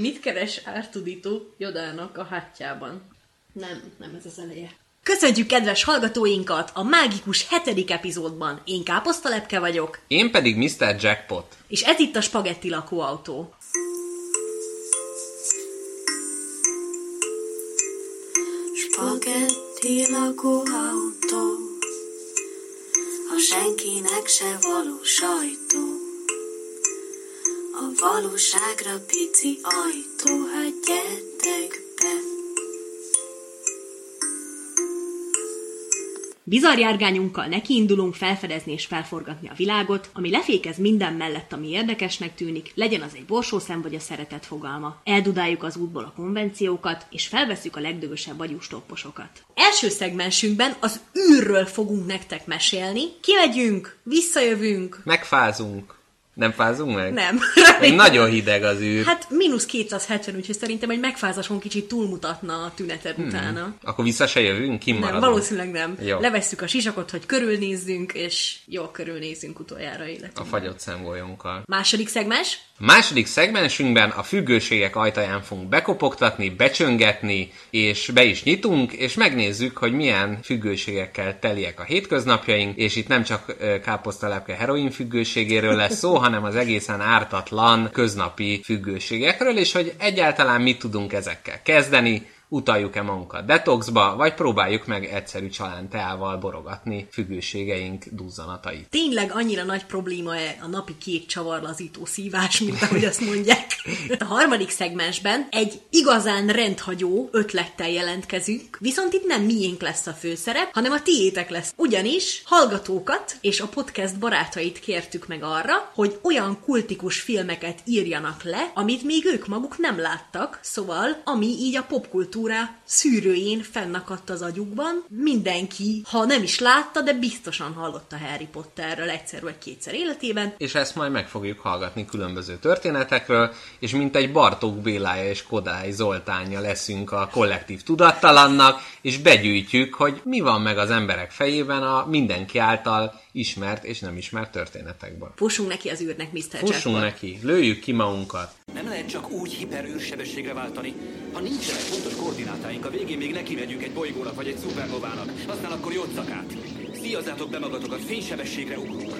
Mit keres Ártudító Jodának a hátjában? Nem, nem ez az eleje. Köszöntjük kedves hallgatóinkat a mágikus hetedik epizódban. Én Káposztalepke vagyok, Én pedig Mr. Jackpot. és ez itt a Spagetti lakóautó. Spagetti lakóautó, a senkinek se való sajtó. A valóságra pici ajtó, hát gyertek be. Bizarr járgányunkkal nekiindulunk felfedezni és felforgatni a világot, ami lefékez minden mellett, ami érdekesnek tűnik, legyen az egy borsószem vagy a szeretet fogalma. Eldudáljuk az útból a konvenciókat, és felveszük a legdögösebb agyustopposokat. Első szegmensünkben az űrről fogunk nektek mesélni. Kimegyünk, visszajövünk. Megfázunk. Nem fázunk meg? Nem. Még nagyon hideg az űr. Hát mínusz 270, úgyhogy szerintem egy megfázáson kicsit túlmutatna a tüneted Hmm. utána. Akkor vissza se jövünk? Kimaradunk? Nem, valószínűleg nem. Jó. Levesszük a sisakot, hogy körülnézzünk, és jól körülnézzünk utoljára A életünkben. fagyott szemgolyónkkal. Második szegmens. A második szegmensünkben a függőségek ajtaján fogunk bekopogtatni, becsöngetni, és be is nyitunk, és megnézzük, hogy milyen függőségekkel teliek a hétköznapjaink, és itt nem csak ö, káposztalepke heroin függőségéről lesz szó, hanem az egészen ártatlan köznapi függőségekről, és hogy egyáltalán mit tudunk ezekkel kezdeni, utaljuk-e magunkat detoxba, vagy próbáljuk meg egyszerű csalánteával borogatni függőségeink duzzanatait. Tényleg annyira nagy probléma-e a napi két csavarlazító szívás, mint ahogy azt mondják. A harmadik szegmensben egy igazán rendhagyó ötlettel jelentkezünk, viszont itt nem miénk lesz a főszerep, hanem a tiétek lesz. Ugyanis hallgatókat és a podcast barátait kértük meg arra, hogy olyan kultikus filmeket írjanak le, amit még ők maguk nem láttak, szóval ami így a popkultúra szűrőjén fennakadt az agyukban. Mindenki, ha nem is látta, de biztosan hallotta Harry Potterről egyszer vagy kétszer életében. és ezt majd meg fogjuk hallgatni különböző történetekről, és mint egy Bartók Bélája és Kodály Zoltánja leszünk a kollektív tudattalannak, és begyűjtjük, hogy mi van meg az emberek fejében a mindenki által ismert és nem ismert történetekből. Fussunk neki az űrnek, Mr. Fussunk Jackpot. neki, lőjük ki magunkat. Nem lehet csak úgy hiperűrsebességre váltani. Ha nincsenek pontos koordinátáink, a végén még neki megyünk egy bolygónak vagy egy szupernovának. Aztán akkor jócakát. Szíjazzátok be magatokat, fénysebességre ugrunk.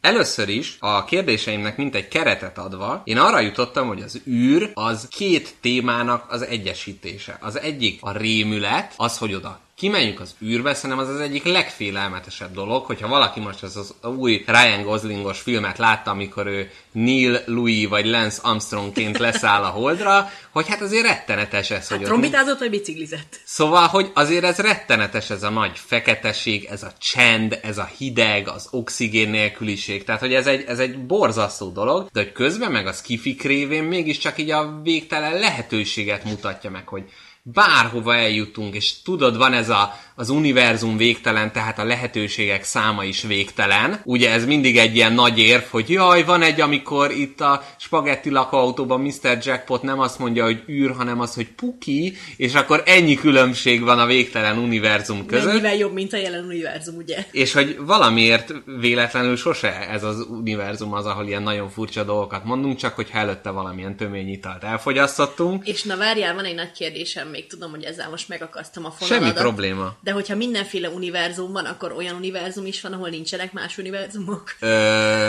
Először is a kérdéseimnek mint egy keretet adva, én arra jutottam, hogy az űr az két témának az egyesítése. Az egyik a rémület, az, hogy oda kimegyünk az űrbe, szerintem az az egyik legfélelmetesebb dolog, hogyha valaki most az, az új Ryan Goslingos filmet látta, amikor ő Neil Louis vagy Lance Armstrongként leszáll a holdra, hogy hát azért rettenetes ez, hogy ott Trombitázott vagy biciklizett? Szóval, hogy azért ez rettenetes, ez a nagy feketeség, ez a csend, ez a hideg, az oxigén nélküliség. Tehát, hogy ez egy, ez egy borzasztó dolog, de hogy közben meg a skifik révén mégiscsak így a végtelen lehetőséget mutatja meg, hogy bárhova eljutunk, és tudod, van ez a, az univerzum végtelen, tehát a lehetőségek száma is végtelen. Ugye ez mindig egy ilyen nagy érv, hogy jaj, van egy, amikor itt a spagetti lakóautóban Mr. Jackpot nem azt mondja, hogy űr, hanem az, hogy puki, és akkor ennyi különbség van a végtelen univerzum között. Mennyivel jobb, mint a jelen univerzum, ugye? És hogy valamiért véletlenül sose ez az univerzum az, ahol ilyen nagyon furcsa dolgokat mondunk, csak hogyha előtte valamilyen tömény italt elfogyasztottunk. És na várjál, van egy nagy kérdésem, még tudom, hogy ezzel most megakasztom a fonaladat. Semmi probléma. De hogyha mindenféle univerzum van, akkor olyan univerzum is van, ahol nincsenek más univerzumok? Ö,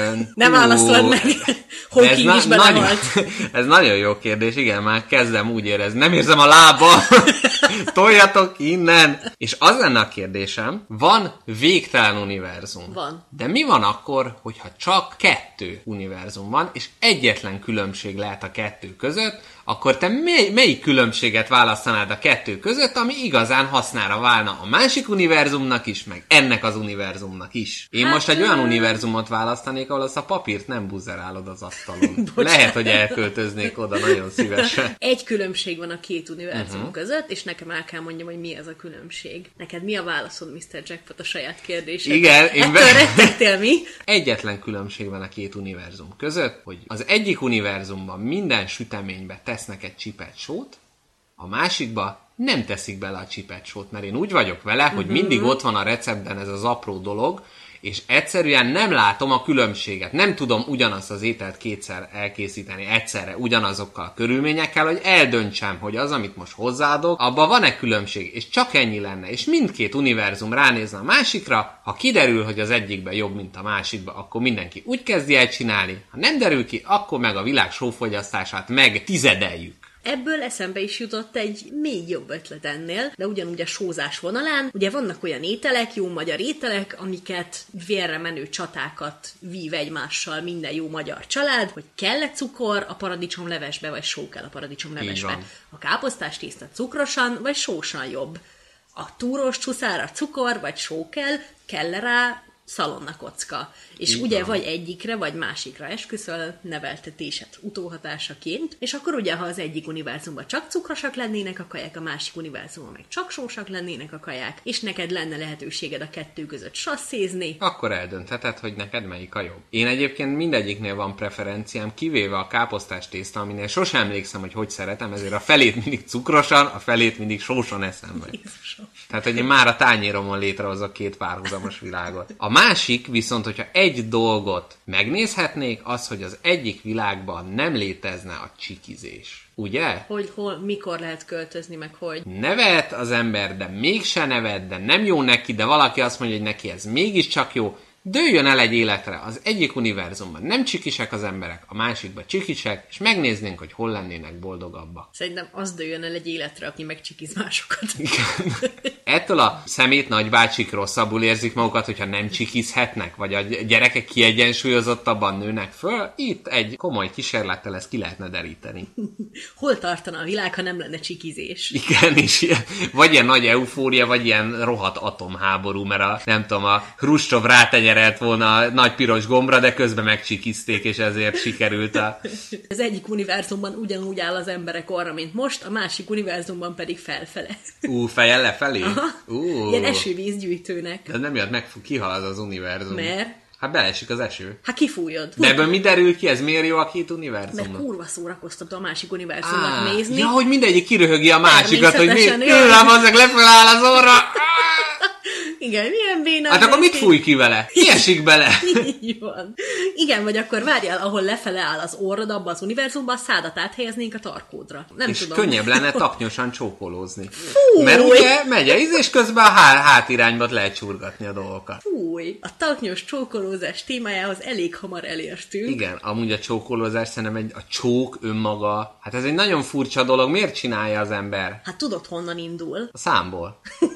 Nem válaszolod meg. Hawking na- is nagyon, ez nagyon jó kérdés, igen, már kezdem úgy érezni. Nem érzem a lába, toljatok innen. És az lenne a kérdésem, van végtelen univerzum. Van. De mi van akkor, hogyha csak kettő univerzum van, és egyetlen különbség lehet a kettő között, akkor te mely, melyik különbséget választanád a kettő között, ami igazán hasznára válna a másik univerzumnak is, meg ennek az univerzumnak is. Én Hát, most egy olyan univerzumot választanék, ahol azt a papírt nem buzerálod az asztalon. Lehet, hogy elköltöznék oda nagyon szívesen. Egy különbség van a két univerzum uh-huh. között, és nekem el kell mondjam, hogy mi ez a különbség. Neked mi a válaszod, Mr. Jackpot, a saját kérdésed? Igen, én be- rettegtél mi? Egyetlen különbség van a két univerzum között, hogy az egyik univerzumban minden süteménybe tesznek egy csipet sót, a másikba nem teszik bele a csipecsót, mert én úgy vagyok vele, hogy mindig ott van a receptben ez az apró dolog, és egyszerűen nem látom a különbséget. Nem tudom ugyanazt az ételt kétszer elkészíteni egyszerre, ugyanazokkal a körülményekkel, hogy eldöntsem, hogy az, amit most hozzáadok, abban van-e különbség, és csak ennyi lenne. És mindkét univerzum ránézne a másikra, ha kiderül, hogy az egyikben jobb, mint a másikban, akkor mindenki úgy kezdi el csinálni, ha nem derül ki, akkor meg a világ sófogyasztását meg tizedeljük. Ebből eszembe is jutott egy még jobb ötlet ennél, de ugyanúgy a sózás vonalán, ugye vannak olyan ételek, jó magyar ételek, amiket vérre menő csatákat vív egymással minden jó magyar család, hogy kell-e cukor a paradicsom levesbe, vagy só kell a paradicsom levesbe. van. A káposztás tészta cukrosan, vagy sósan jobb. A túros csuszára cukor, vagy só kell, kell rá szalonna kocka. És Így ugye van. vagy egyikre, vagy másikra esküszöl neveltetésed utóhatásaként, és akkor ugye, ha az egyik univerzumban csak cukrosak lennének a kaják, a másik univerzumban meg csak sósak lennének a kaják, és neked lenne lehetőséged a kettő között sasszézni, Akkor eldöntheted, hogy neked melyik a jobb. Én egyébként mindegyiknél van preferenciám, kivéve a káposztás tészta, aminél sosem emlékszem, hogy hogy szeretem, ezért a felét mindig cukrosan, a felét mindig sósan eszem meg. Jézusom. Tehát, hogy én már a tányéromon létrehozok két párhuzamos világot. A másik viszont, hogyha egy dolgot megnézhetnék, az, hogy az egyik világban nem létezne a csikizés. Ugye? Hogy hol, mikor lehet költözni, meg hogy. Nevet az ember, de mégse nevet, de nem jó neki, de valaki azt mondja, hogy neki ez mégiscsak jó, dőljön el egy életre. Az egyik univerzumban nem csikisek az emberek, a másikban csikisek, és megnéznénk, hogy hol lennének boldogabbak. Szerintem az dőjön el egy életre, aki megcsikiz másokat. Ettől a szemét nagybácsik rosszabbul érzik magukat, hogyha nem csikizhetnek, vagy a gyerekek kiegyensúlyozottabban nőnek föl. Itt egy komoly kísérlettel ezt ki lehetne deríteni. Hol tartana a világ, ha nem lenne csikizés? Igen, és ilyen, vagy ilyen nagy eufória, vagy ilyen rohadt atomháború, mert a, nem tudom, a Hruscsov rátenyerelt volna a nagy piros gombra, de közben megcsikizték, és ezért sikerült a... Az egyik univerzumban ugyanúgy áll az emberek arra, mint most, a másik univerzumban pedig felfele. Ú, fejjel lefelé? Ú, Ilyen esővízgyűjtőnek. De nem jött, meg kihal az az univerzum. Mert? Hát beleesik az eső. Hát kifújod. De ebből mi derül ki? Ez miért jó a két Mert univerzumnak? kurva szórakoztató a másik univerzumot nézni. Ja, hogy mindegyik kiröhögi a másikat, hogy mi, tőlem azok lefelé áll az orra. Igen, milyen béna. Hát akkor mit fúj ki vele? Kiesik bele. Így van. Igen, vagy akkor várjál, ahol lefele áll az orrod abba az univerzumban, a szádat áthelyeznénk a tarkódra. Nem És tudom. könnyebb lenne taknyosan csókolózni. Fúj! Mert ugye megy a íz, és közben a há- hátirányba lehet csurgatni a dolgokat. Fúj! A taknyos csókolózás témájához elég hamar elértünk. Igen, amúgy a csókolózás szerintem egy, a csók önmaga, hát ez egy nagyon furcsa dolog, miért csinálja az ember? Hát tudod, honnan indul? A számból.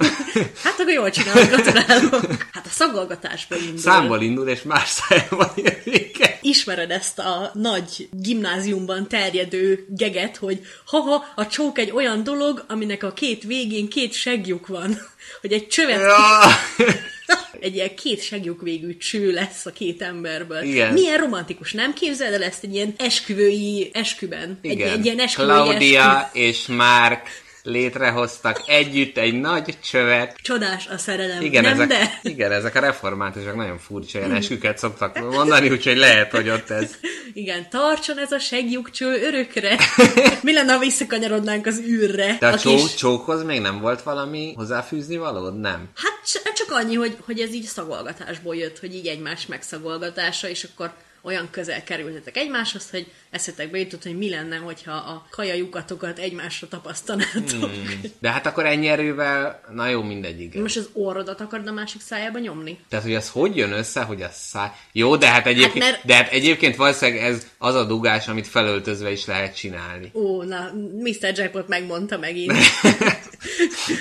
Hát akkor jól csinálod, gratulálok. Hát a szagolgatásból indul. Számból indul, és más szájban ér vége. Ismered ezt a nagy gimnáziumban terjedő geget, hogy haha, a csók egy olyan dolog, aminek a két végén két segjuk van. Hogy egy csövet Ja. egy ilyen két segjuk végű cső lesz a két emberből. Igen. Milyen romantikus, nem képzeled el ezt egy ilyen esküvői esküben? Igen. Egy, egy ilyen esküvői Claudia eskü. és Mark létrehoztak együtt egy nagy csövet. Csodás a szerelem, Igen, nem ezek, de? igen, ezek a reformátusok nagyon furcsa ilyen esküket szoktak mondani, úgyhogy lehet, hogy ott ez. Igen, tartson ez a segjukcső örökre. Mi lenne, ha visszakanyarodnánk az űrre? De a, a csó, kis- csókhoz még nem volt valami hozzáfűzni valód? Nem. Hát csak annyi, hogy, hogy ez így szagolgatásból jött, hogy így egymás megszagolgatása, és akkor olyan közel kerültetek egymáshoz, hogy eszetekbe jutott, hogy mi lenne, hogyha a kajajukatokat egymásra tapasztanátok. Hmm. De hát akkor ennyi erővel, na jó, mindegy, igen. Most az orrodat akarod a másik szájába nyomni? Tehát, hogy az hogy jön össze, hogy a száj... Jó, de hát egyébként, Hát mert- de hát egyébként valószínűleg ez az a dugás, amit felöltözve is lehet csinálni. Ó, na, Mr. Jackpot megmondta megint.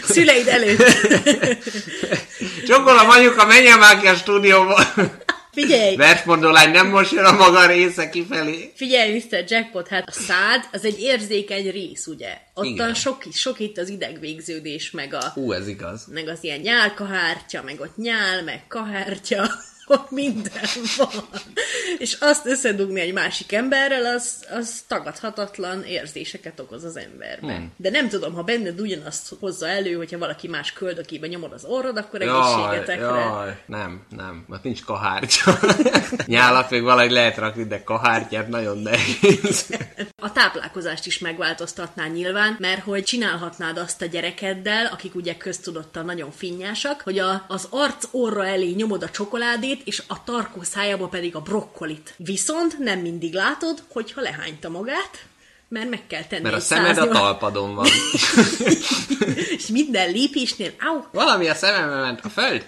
Szüleid előtt. Csokolom anyuka, menjen már ki a stúdióba! Figyelj, Versmondó lány nem most jön a maga része kifelé. figyelj, Mr. Jackpot, hát a szád az egy érzékeny rész, ugye? Ottan sok, sok itt az idegvégződés, meg, a, Ú, ez igaz. meg az ilyen nyálkahártya, meg ott nyál, meg kahártya. Ott minden van. És azt összedugni egy másik emberrel, az, az tagadhatatlan érzéseket okoz az emberben. Hmm. De nem tudom, ha benned ugyanazt hozza elő, hogyha valaki más köldökébe nyomod az orrod, akkor Jaj, egészségetekre. jaj, nem, nem, mert nincs kahártya. Nyálat még valahogy lehet rakni, de kahártyát nagyon nehéz. A táplálkozást is megváltoztatná nyilván, mert hogy csinálhatnád azt a gyerekeddel, akik ugye köztudottan nagyon finnyásak, hogy a, az arc orra elé nyomod a csokoládét, és a tarkó szájába pedig a brokkolit. Viszont nem mindig látod, hogyha lehányta magát, mert meg kell tenni Mert a szemed a 108 talpadon van. és minden lépésnél, au, Valami a szemembe ment a föld?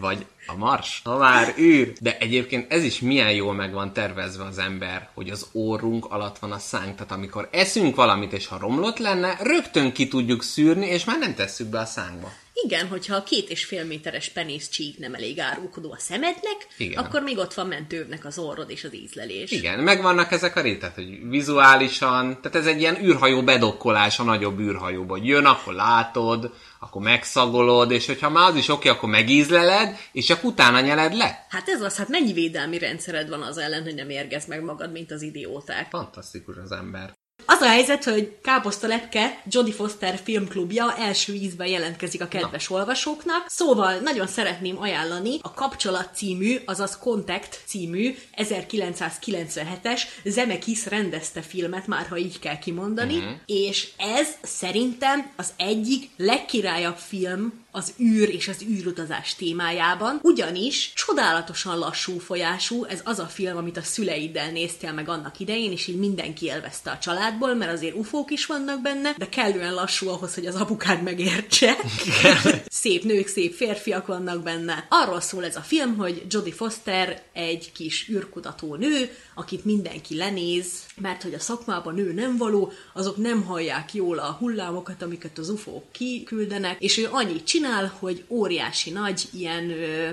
Vagy a mars? Ha már űr. De egyébként ez is milyen jól meg van tervezve az ember, hogy az orrunk alatt van a szánk. Tehát amikor eszünk valamit, és ha romlott lenne, rögtön ki tudjuk szűrni, és már nem tesszük be a szánkba. Igen, hogyha a két és fél méteres penészcsík nem elég árulkodó a szemednek, Igen. akkor még ott van mentővnek az orrod és az ízlelés. Igen, megvannak ezek a rétet, hogy vizuálisan, tehát ez egy ilyen űrhajó bedokkolás a nagyobb űrhajóba, hogy jön, akkor látod, akkor megszagolod, és hogyha már az is oké, akkor megízleled, és csak utána nyeled le. Hát ez az, hát mennyi védelmi rendszered van az ellen, hogy nem érgez meg magad, mint az idióták. Fantasztikus az ember. Az a helyzet, hogy Káposzta Lepke Jodie Foster filmklubja első ízben jelentkezik a kedves olvasóknak, szóval nagyon szeretném ajánlani a Kapcsolat című, azaz Contact című 1997-es Zemeckis rendezte filmet, már ha így kell kimondani, Mhm. és ez szerintem az egyik legkirályabb film az űr és az űrutazás témájában, ugyanis csodálatosan lassú folyású, ez az a film, amit a szüleiddel néztél meg annak idején, és így mindenki élvezte a családból, mert azért ufók is vannak benne, de kellően lassú ahhoz, hogy az apukád megértse. szép nők, szép férfiak vannak benne. Arról szól ez a film, hogy Jodie Foster egy kis űrkutató nő, akit mindenki lenéz, mert hogy a szakmában nő nem való, azok nem hallják jól a hullámokat, amiket az ufók kiküldenek, és ő annyit csinál, hogy óriási nagy ilyen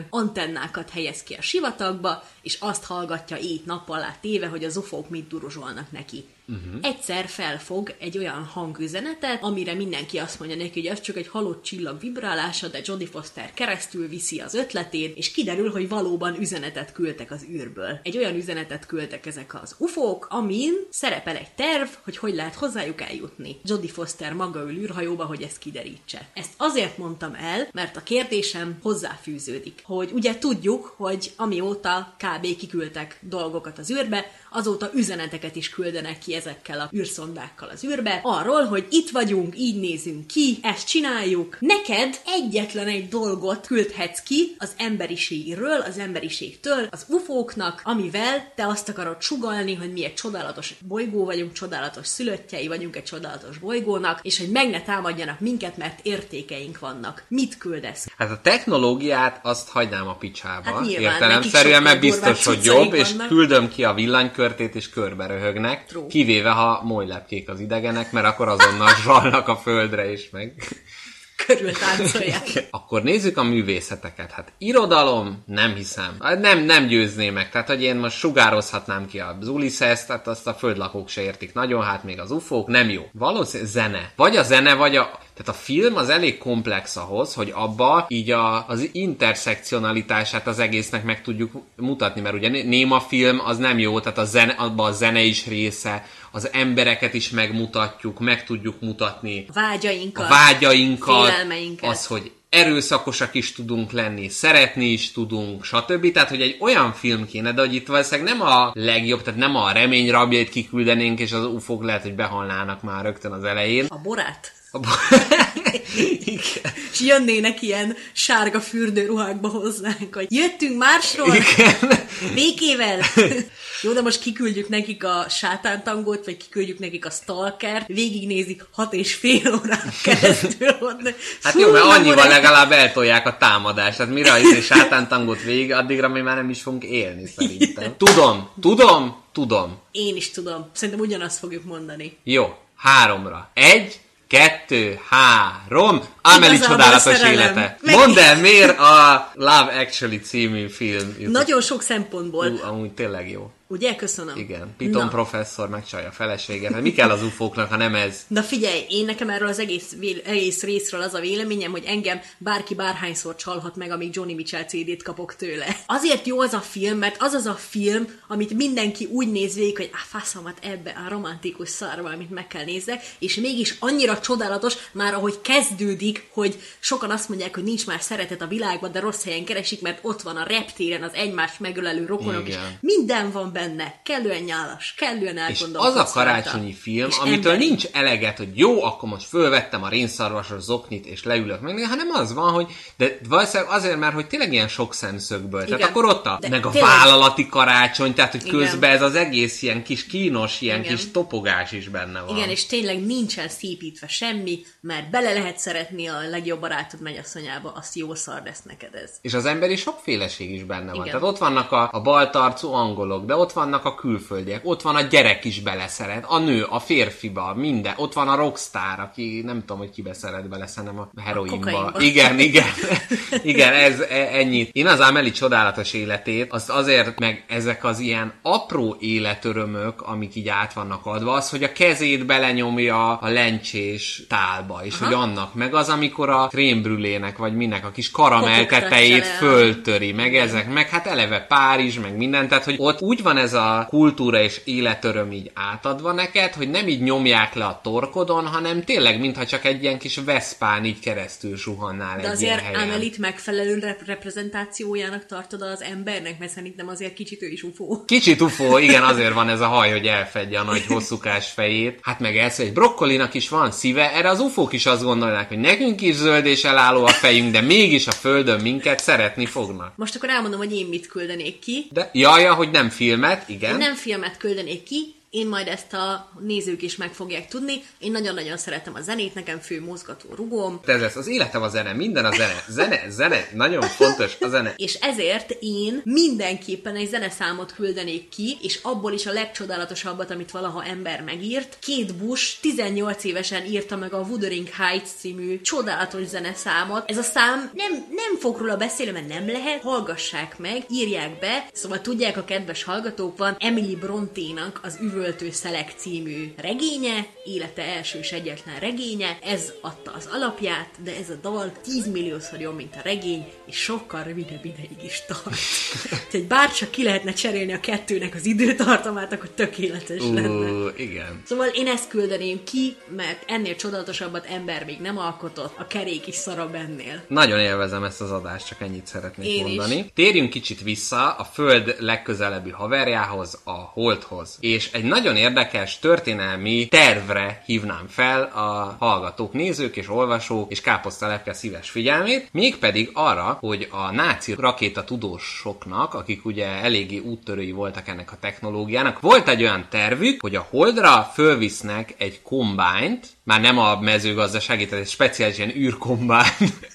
antennákat helyez ki a sivatagba, és azt hallgatja ét nap alá téve, hogy az ufók mit duruzsolnak neki. Uh-huh. Egyszer felfog egy olyan hangüzenetet, amire mindenki azt mondja neki, hogy ez csak egy halott csillag vibrálása, de Jodie Foster keresztül viszi az ötletét, és kiderül, hogy valóban üzenetet küldtek az űrből. Egy olyan üzenetet küldtek ezek az ufók, amin szerepel egy terv, hogy hogy lehet hozzájuk eljutni. Jodie Foster maga ül űrhajóba, hogy ezt kiderítse. Ezt azért mondtam el, mert a kérdésem hozzáfűződik, hogy ugye tudjuk, hogy amióta kb. kiküldtek dolgokat az űrbe, azóta üzeneteket is küldenek ki ezekkel a űrszondákkal az űrbe, arról, hogy itt vagyunk, így nézünk ki, ezt csináljuk. Neked egyetlen egy dolgot küldhetsz ki az emberiségről, az emberiségtől, az ufóknak, amivel te azt akarod sugalni, hogy mi egy csodálatos bolygó vagyunk, csodálatos szülöttjei vagyunk egy csodálatos bolygónak, és hogy meg ne támadjanak minket, mert értékeink vannak. Mit küldesz? Hát a technológiát azt hagynám a picsába. Hát nyilván, Értelemszerűen, mert biztos, hogy jobb, és vannak. küldöm ki a villanykörtét, és körbe röhögnek. True. Kivéve, ha molylepkék az idegenek, mert akkor azonnal zsallnak a földre, és meg... Körül táncolják. Akkor nézzük a művészeteket. Hát irodalom, nem hiszem. Hát Nem, nem győzné meg. Tehát, hogy én most sugározhatnám ki az Ulysses, tehát azt a földlakók se értik nagyon, hát még az ufók, nem jó. Valószínűleg zene. Vagy a zene, vagy a... Tehát a film az elég komplex ahhoz, hogy abba így a, az interszekcionalitását az egésznek meg tudjuk mutatni, mert ugye né- néma film az nem jó, tehát a zene, abba a zene is része, az embereket is megmutatjuk, meg tudjuk mutatni A vágyainkat. a vágyainkat, félelmeinket. az, hogy erőszakosak is tudunk lenni, szeretni is tudunk, stb. Tehát, hogy egy olyan film kéne, de hogy itt valószínűleg nem a legjobb, tehát nem a remény rabjait kiküldenénk, és az ufók lehet, hogy behalnának már rögtön az elején. A borát? A- Igen. És jönnének ilyen sárga fürdőruhákba hozzánk, hogy jöttünk másról, békével. Jó, de most kiküldjük nekik a sátántangót, vagy kiküldjük nekik a stalkert, végignézik hat és fél órán keresztül. Ott. Hát Fú, jó, mert annyival borát. legalább eltolják a támadást. Hát mire izé sátántangot végig, addigra mi már nem is fogunk élni szerintem. Tudom, tudom, tudom. Én is tudom. Szerintem ugyanazt fogjuk mondani. Jó, háromra. Egy, kettő, három. Amelie Igazából csodálatos élete. Meg- Mondd el, miért a Love Actually című film jutott? Nagyon sok szempontból. Ú, amúgy tényleg jó. Ugye? Köszönöm. Igen, Piton Na. professzor megcsalja a feleséget. Hát mi kell az ufóknak, ha nem ez? Na figyelj, én nekem erről az egész, véle, egész részről az a véleményem, hogy engem bárki bárhányszor csalhat meg, amíg Johnny Mitchell CD-t kapok tőle. Azért jó az a film, mert az az a film, amit mindenki úgy néz végig, hogy a faszomat ebbe a romantikus szarba, amit meg kell nézzek, és mégis annyira csodálatos, már ahogy kezdődik, hogy sokan azt mondják, hogy nincs már szeretet a világban, de rossz helyen keresik, mert ott van a reptéren az egymást megölelő rokonok, és Igen. minden van benne, kellően nyálas, kellően És elgondolkodsz az a rajta. karácsonyi film, És amitől emberi. nincs eleget, hogy jó, akkor most fölvettem a rénszarvasos zoknit, és leülök meg, hanem az van, hogy de valószínűleg azért, mert hogy tényleg ilyen sok szemszögből. Tehát Igen. akkor ott a, De meg a tényleg- vállalati karácsony, tehát hogy Igen. közben ez az egész ilyen kis kínos, ilyen Igen. kis topogás is benne van. Igen, és tényleg nincsen szépítve semmi, mert bele lehet szeretni a legjobb barátod mennyasszonyába, azt jó szar lesz neked ez. És az emberi sokféleség is benne van. Igen. Tehát ott vannak a, a baltarcú angolok, de ott vannak a külföldiek, ott van a gyerek is beleszeret, a nő, a férfiba, minden. Ott van a rockstar, aki nem tudom, hogy kibe szeret bele, szerintem a heroinba. kokainba. Igen, igen. igen, ez e, ennyit. Én az Amelie csodálatos életét, azt azért, meg ezek az ilyen apró életörömök, amik így át vannak adva, az, hogy a kezét belenyomja a lencsés tálba, és Aha. hogy annak, meg az, amikor a krémbrülének, vagy minek a kis karamell tetejét föltöri, meg ezek, meg hát eleve Párizs, meg minden, tehát hogy ott úgy van ez a kultúra és életöröm így átadva neked, hogy nem így nyomják le a torkodon, hanem tényleg, mintha csak egy ilyen kis veszpán így keresztül suhannál De egy azért. Amelit megfelelő rep- reprezentációjának tartod az embernek, mert szerintem azért kicsit ő is ufó. Kicsit ufó, igen, azért van ez a haj, hogy elfedje a nagy hosszúkás fejét. Hát meg ez, hogy brokkolinak is van szíve, erre az ufók is azt gondolják, hogy nekünk is zöld és elálló a fejünk, de mégis a földön minket szeretni fognak. Most akkor elmondom, hogy én mit küldenék ki. De jaja, hogy nem filmet, igen. Én nem filmet küldenék ki, én majd ezt a nézők is meg fogják tudni. Én nagyon-nagyon szeretem a zenét, nekem fő mozgató rugóm. Ez lesz, az életem a zene, minden a zene. Zene, zene, nagyon fontos a zene. És ezért én mindenképpen egy zeneszámot küldenék ki, és abból is a legcsodálatosabbat, amit valaha ember megírt. Két Bush 18 évesen írta meg a Wuthering Heights című csodálatos zeneszámot. Ez a szám nem, nem fog róla beszélni, mert nem lehet, hallgassák meg, írják be. Szóval tudják a kedves hallgatók, van Emily Bronténak az Üvöltő Szelek című regénye, élete első és egyetlen regénye, ez adta az alapját, de ez a dal 10 milliószor jobb, mint a regény, és sokkal rövidebb ideig is tart. Tehát bárcsak ki lehetne cserélni a kettőnek az időtartamát, akkor tökéletes lenne. Ú, igen. Szóval én ezt küldeném ki, mert ennél csodálatosabbat ember még nem alkotott, a kerék is szarabb ennél. Nagyon élvezem ezt az adást, csak ennyit szeretnék Én is. mondani. Térjünk kicsit vissza a Föld legközelebbi haverjához, a Holdhoz. És egy nagyon érdekes történelmi tervre hívnám fel a hallgatók, nézők és olvasók és káposztalepke szíves figyelmét, mégpedig arra, hogy a náci rakéta tudósoknak, akik ugye eléggé úttörői voltak ennek a technológiának, volt egy olyan tervük, hogy a Holdra fölvisznek egy kombányt, már nem a mezőgazdasági, tehát egy speciális ilyen űrkombányt,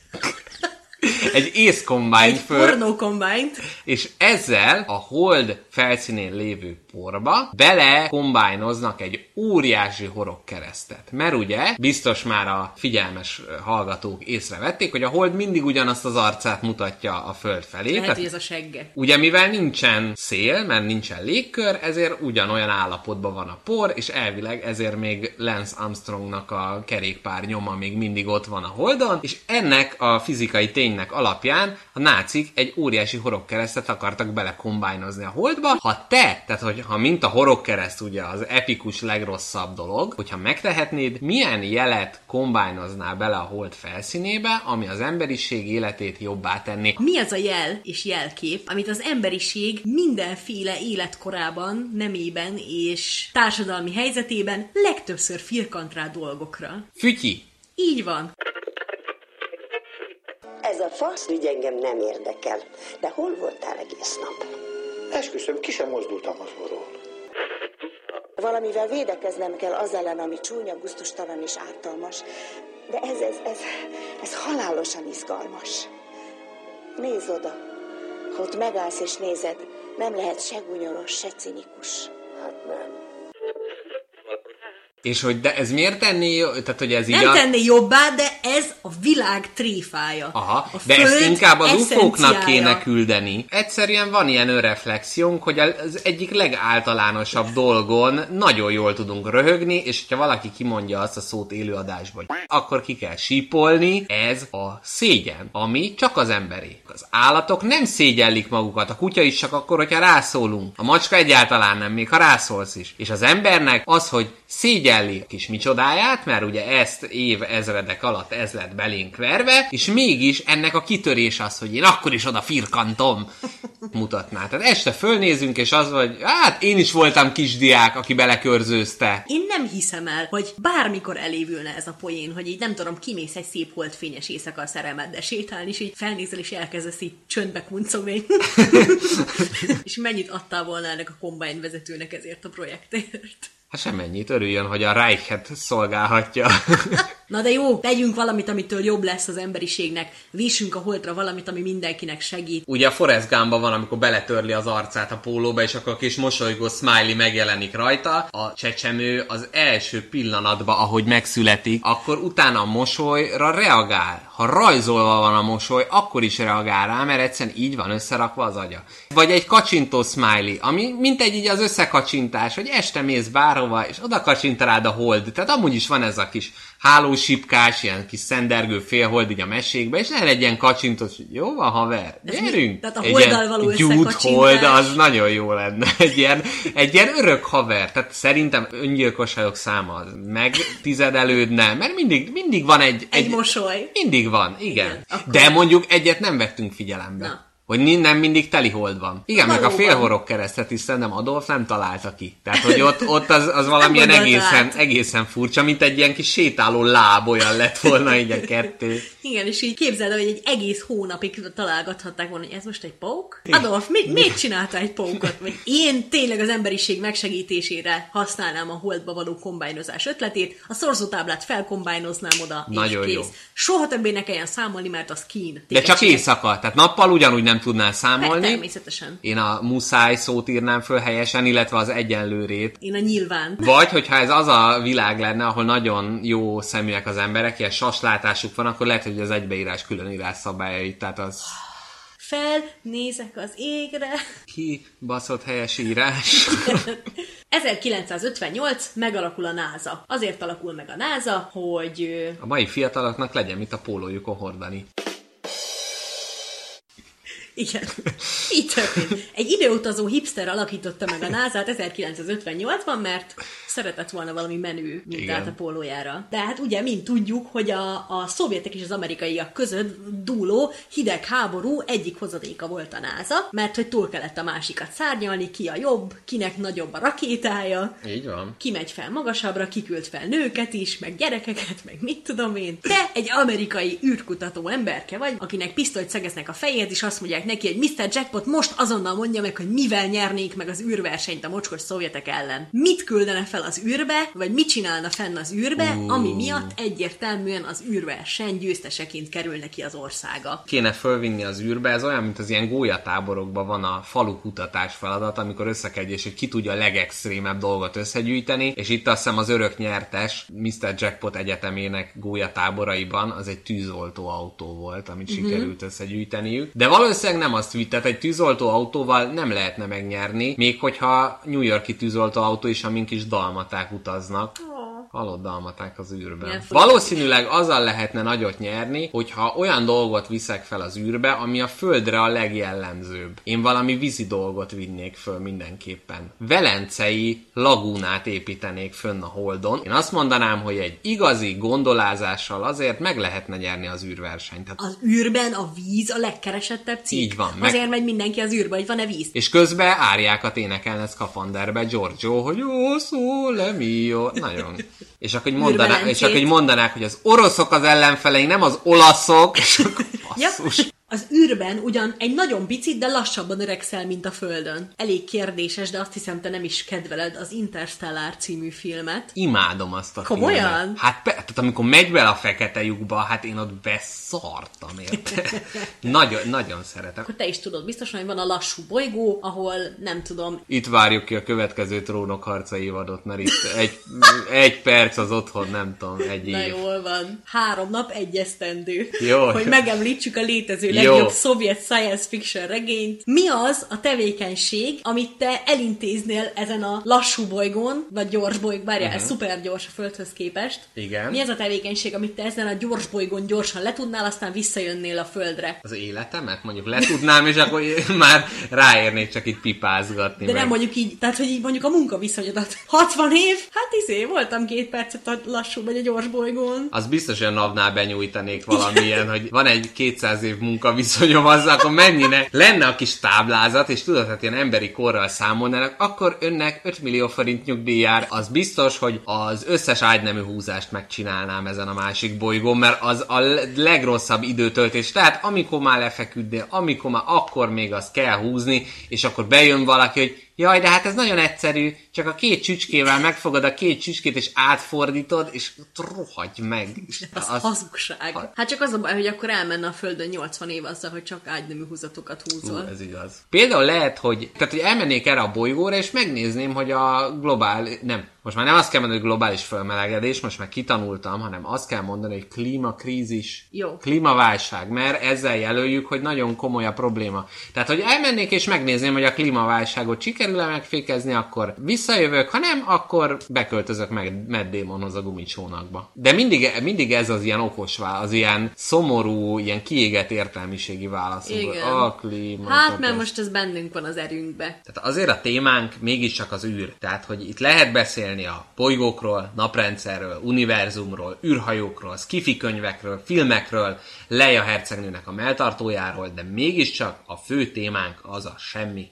egy észkombányt Egy föl, pornó combined, és ezzel a hold felszínén lévő porba bele kombájnoznak egy óriási horogkeresztet. Mert ugye, biztos már a figyelmes hallgatók észrevették, hogy a hold mindig ugyanazt az arcát mutatja a föld felé. lehet, Tehát hogy ez a segge. Ugye mivel nincsen szél, mert nincsen légkör, ezért ugyanolyan állapotban van a por, és elvileg ezért még Lance Armstrongnak a kerékpár nyoma még mindig ott van a holdon, és ennek a fizikai ténynek alapján a nácik egy óriási horogkeresztet akartak belekombájnozni a holdba. Ha te, tehát hogy ha mint a horogkereszt ugye az epikus legrosszabb dolog, hogyha megtehetnéd, milyen jelet kombájnoznál bele a hold felszínébe, ami az emberiség életét jobbá tenni. Mi az a jel és jelkép, amit az emberiség mindenféle életkorában, nemében és társadalmi helyzetében legtöbbször firkant rá dolgokra? Fütyi, Így van. Ez a fasz ügy engem nem érdekel. De hol voltál egész nap? Esküszöm, ki sem mozdultam az orról. Valamivel védekeznem kell az ellen, ami csúnya, guztustalan és ártalmas. De ez, ez, ez, ez halálosan izgalmas. Nézd oda. Ha ott megállsz és nézed, nem lehet se gunyoros, se cinikus. Hát nem. És hogy de ez miért tenné, jó- tehát hogy ez így Nem a... tenné jobbá, de ez a világ tréfája. Aha, a de ezt inkább az ufóknak kéne küldeni. Egyszerűen van ilyen önreflexiónk, hogy az egyik legáltalánosabb dolgon nagyon jól tudunk röhögni, és hogyha valaki kimondja azt a szót élőadásban, akkor ki kell sípolni, ez a szégyen, ami csak az emberé. Az állatok nem szégyellik magukat, a kutya is csak akkor, hogyha rászólunk. A macska egyáltalán nem, még ha rászólsz is. És az embernek az, hogy szégyelli a kis micsodáját, mert ugye ezt év ezredek alatt ez lett belénk verve, és mégis ennek a kitörés az, hogy én akkor is oda firkantom mutatná. Tehát este fölnézünk, és az, hogy hát én is voltam kisdiák, aki belekörzőzte. Én nem hiszem el, hogy bármikor elévülne ez a poén, hogy így nem tudom, kimész egy szép holdfényes éjszaka a szerelmeddel sétálni, és így felnézel, és elkezdesz így csöndbe kuncogni. és mennyit adtál volna ennek a kombány vezetőnek ezért a projektért? Hát semennyit, örüljön, hogy a Reichet szolgálhatja. Na de jó, tegyünk valamit, amitől jobb lesz az emberiségnek. Vissünk a holtra valamit, ami mindenkinek segít. Ugye a Forrest Gumban van, amikor beletörli az arcát a pólóba, és akkor a kis mosolygó smiley megjelenik rajta. A csecsemő az első pillanatban, ahogy megszületik, akkor utána a mosolyra reagál. Ha rajzolva van a mosoly, akkor is reagál rá, mert egyszerűen így van összerakva az agya. Vagy egy kacsintó smiley, ami mint egy így az összekacsintás, hogy este mész bárhova, és oda kacsint rád a hold. Tehát amúgy is van ez a kis hálósipkás, ilyen kis szendergő félhold így a mesékbe, és ne legyen kacsintós, hogy jó van haver, Ez mi? gyerünk! Tehát a Egy holddal ilyen való gyújt hold, az nagyon jó lenne. Egy ilyen, egy ilyen örök haver. Tehát szerintem öngyilkosságok száma meg tizedelődne, mert mindig, mindig van egy... Egy mosoly. Mindig van, igen. Igen, akkor- De mondjuk egyet nem vettünk figyelembe. Na. Hogy nem mindig teli hold van. Igen, meg a Valóban. félhorog keresztet is szerintem Adolf nem találta ki. Tehát, hogy ott, ott az, az valamilyen egészen, át. egészen furcsa, mint egy ilyen kis sétáló láb olyan lett volna így a kettő. Igen, és így képzeld, el, hogy egy egész hónapig találgathatták volna, hogy ez most egy pók? Adolf, mit, miért csinálta egy pókot? Vagy én tényleg az emberiség megsegítésére használnám a holdba való kombájnozás ötletét, a szorzótáblát felkombájnoznám oda, Nagyon és kész. jó. Soha többé ne kelljen számolni, mert az kín. De csak éjszaka, tehát nappal ugyanúgy nem tudnál számolni. Természetesen. Én a muszáj szót írnám föl helyesen, illetve az egyenlőrét. Én a nyilván. Vagy, hogyha ez az a világ lenne, ahol nagyon jó szeműek az emberek, ilyen saslátásuk van, akkor lehet, hogy az egybeírás különírás szabályait, tehát az Felnézek az égre. kibaszott helyes írás. 1958 megalakul a NASA. Azért alakul meg a NASA, hogy A mai fiataloknak legyen mit a pólójukon hordani. Igen. Így történt. Egy időutazó hipster alakította meg a NASA-t 1958-ban, mert szeretett volna valami menő mintát Igen. a pólójára. De hát ugye mind tudjuk, hogy a, a szovjetek és az amerikaiak között dúló hideg háború egyik hozadéka volt a NASA, mert hogy túl kellett a másikat szárnyalni, ki a jobb, kinek nagyobb a rakétája, Így van. ki megy fel magasabbra, kiküld fel nőket is, meg gyerekeket, meg mit tudom én. Te egy amerikai űrkutató emberke vagy, akinek pisztolyt szegeznek a fejét, és azt mondják neki, hogy Mr. Jackpot most azonnal mondja meg, hogy mivel nyernék meg az űrversenyt a mocskos szovjetek ellen. Mit küldene fel az űrbe, vagy mit csinálna fenn az űrbe, uh. ami miatt egyértelműen az űrverseny győzteseként kerül neki az országa. Kéne fölvinni az űrbe, ez olyan, mint az ilyen gólyatáborokban van a falu kutatás feladat, amikor összekegy, és hogy ki tudja a legextrémebb dolgot összegyűjteni, és itt azt hiszem az örök nyertes Mr. Jackpot egyetemének gólyatáboraiban az egy tűzoltó autó volt, amit uh-huh. sikerült összegyűjteniük. De valószínűleg nem azt vitt, tehát egy tűzoltó autóval nem lehetne megnyerni, még hogyha New Yorki tűzoltó autó is, amin kis dalmaták utaznak. Halott dalmaták az űrben. Valószínűleg azzal lehetne nagyot nyerni, hogyha olyan dolgot viszek fel az űrbe, ami a Földre a legjellemzőbb. Én valami vízi dolgot vinnék föl mindenképpen. Velencei lagúnát építenék fönn a Holdon. Én azt mondanám, hogy egy igazi gondolázással azért meg lehetne nyerni az űrversenyt. Tehát Az űrben a víz a legkeresettebb cikk. Így van, meg- Azért megy mindenki az űrbe, hogy van-e víz. és közben áriákat énekelne szkafanderbe Giorgio, hogy jó szó, lemio. Nagyon. És akkor, így mondaná, és akkor így mondanák, hogy az oroszok az ellenfeleink, nem az olaszok, és akkor basszus. Az űrben ugyan egy nagyon picit, de lassabban öregszel, mint a Földön. Elég kérdéses, de azt hiszem, te nem is kedveled az Interstellar című filmet. Imádom azt a Komolyan? filmet. Hát, pe- tehát amikor megy bele a fekete lyukba, hát én ott beszartam, érte? nagyon, nagyon szeretem. Akkor te is tudod biztosan, hogy van a lassú bolygó, ahol nem tudom, Itt várjuk ki a következő trónok harca évadot, mert itt egy, egy perc az otthon, nem tudom, egy Na év. jól van. Három nap egy esztendő. Jó. Hogy megemlítsük a létező Jó. legjobb szovjet science fiction regényt. Mi az a tevékenység, amit te elintéznél ezen a lassú bolygón, vagy gyors bolygón, várjál, uh-huh. ez szuper gyors a Földhöz képest. Mhm. Igen. Mi az a tevékenység, amit te ezen a gyors bolygón gyorsan letudnál, aztán visszajönnél a Földre? Az életemet mondjuk letudnám, és akkor már ráérnék csak itt pipázgatni. De meg. nem mondjuk így, tehát hogy így mondjuk a munkaviszonyodat. 60 év? Hát izé, voltam két percet a lassú vagy a gyors bolygón. Az biztos, hogy a napnál benyújtanék valamilyen, hogy van egy 200 év munkaviszonyom azzal, akkor mennyire lenne a kis táblázat, és tudod, hát ilyen emberi korral számolnának, akkor önnek 5 millió forint nyugdíj jár. Az biztos, hogy az összes ágynemű húzást megcsinálnám ezen a másik bolygón, mert az a legrosszabb időtöltés. Tehát amikor már lefeküdnél, amikor már akkor még azt kell húzni, és akkor bejön valaki, hogy Jaj, de hát ez nagyon egyszerű, csak a két csücskével megfogod a két csücskét, és átfordítod, és rohagy meg. És Az, az- hazugság. Hát csak az a baj, hogy akkor elmenne a Földön 80 év azzal, hogy csak ágynemű húzatokat húzol. Ú, ez igaz. Például lehet, hogy, tehát, hogy elmennék erre a bolygóra, és megnézném, hogy a globál, nem, most már nem azt kell mondani, hogy globális felmelegedés, most már kitanultam, hanem azt kell mondani, hogy klímakrízis, Jó. klímaválság, mert ezzel jelöljük, hogy nagyon komoly a probléma. Tehát, hogy elmennék és megnézném, hogy a klímaválságot sikerül-e megfékezni, akkor visszajövök, ha nem, akkor beköltözök meg Matt Damonhoz a gumicsónakba. De mindig, mindig ez az ilyen okos válasz, az ilyen szomorú, ilyen kiégett értelmiségi válasz. Igen. A klíma. Hát, mert most ez bennünk van az erőnkbe. Tehát azért a témánk mégiscsak az űr. Tehát, hogy itt lehet beszélni a bolygókról, naprendszerről, univerzumról, űrhajókról, skifi könyvekről, filmekről, Leia hercegnőnek a melltartójáról, de mégiscsak a fő témánk az a semmi.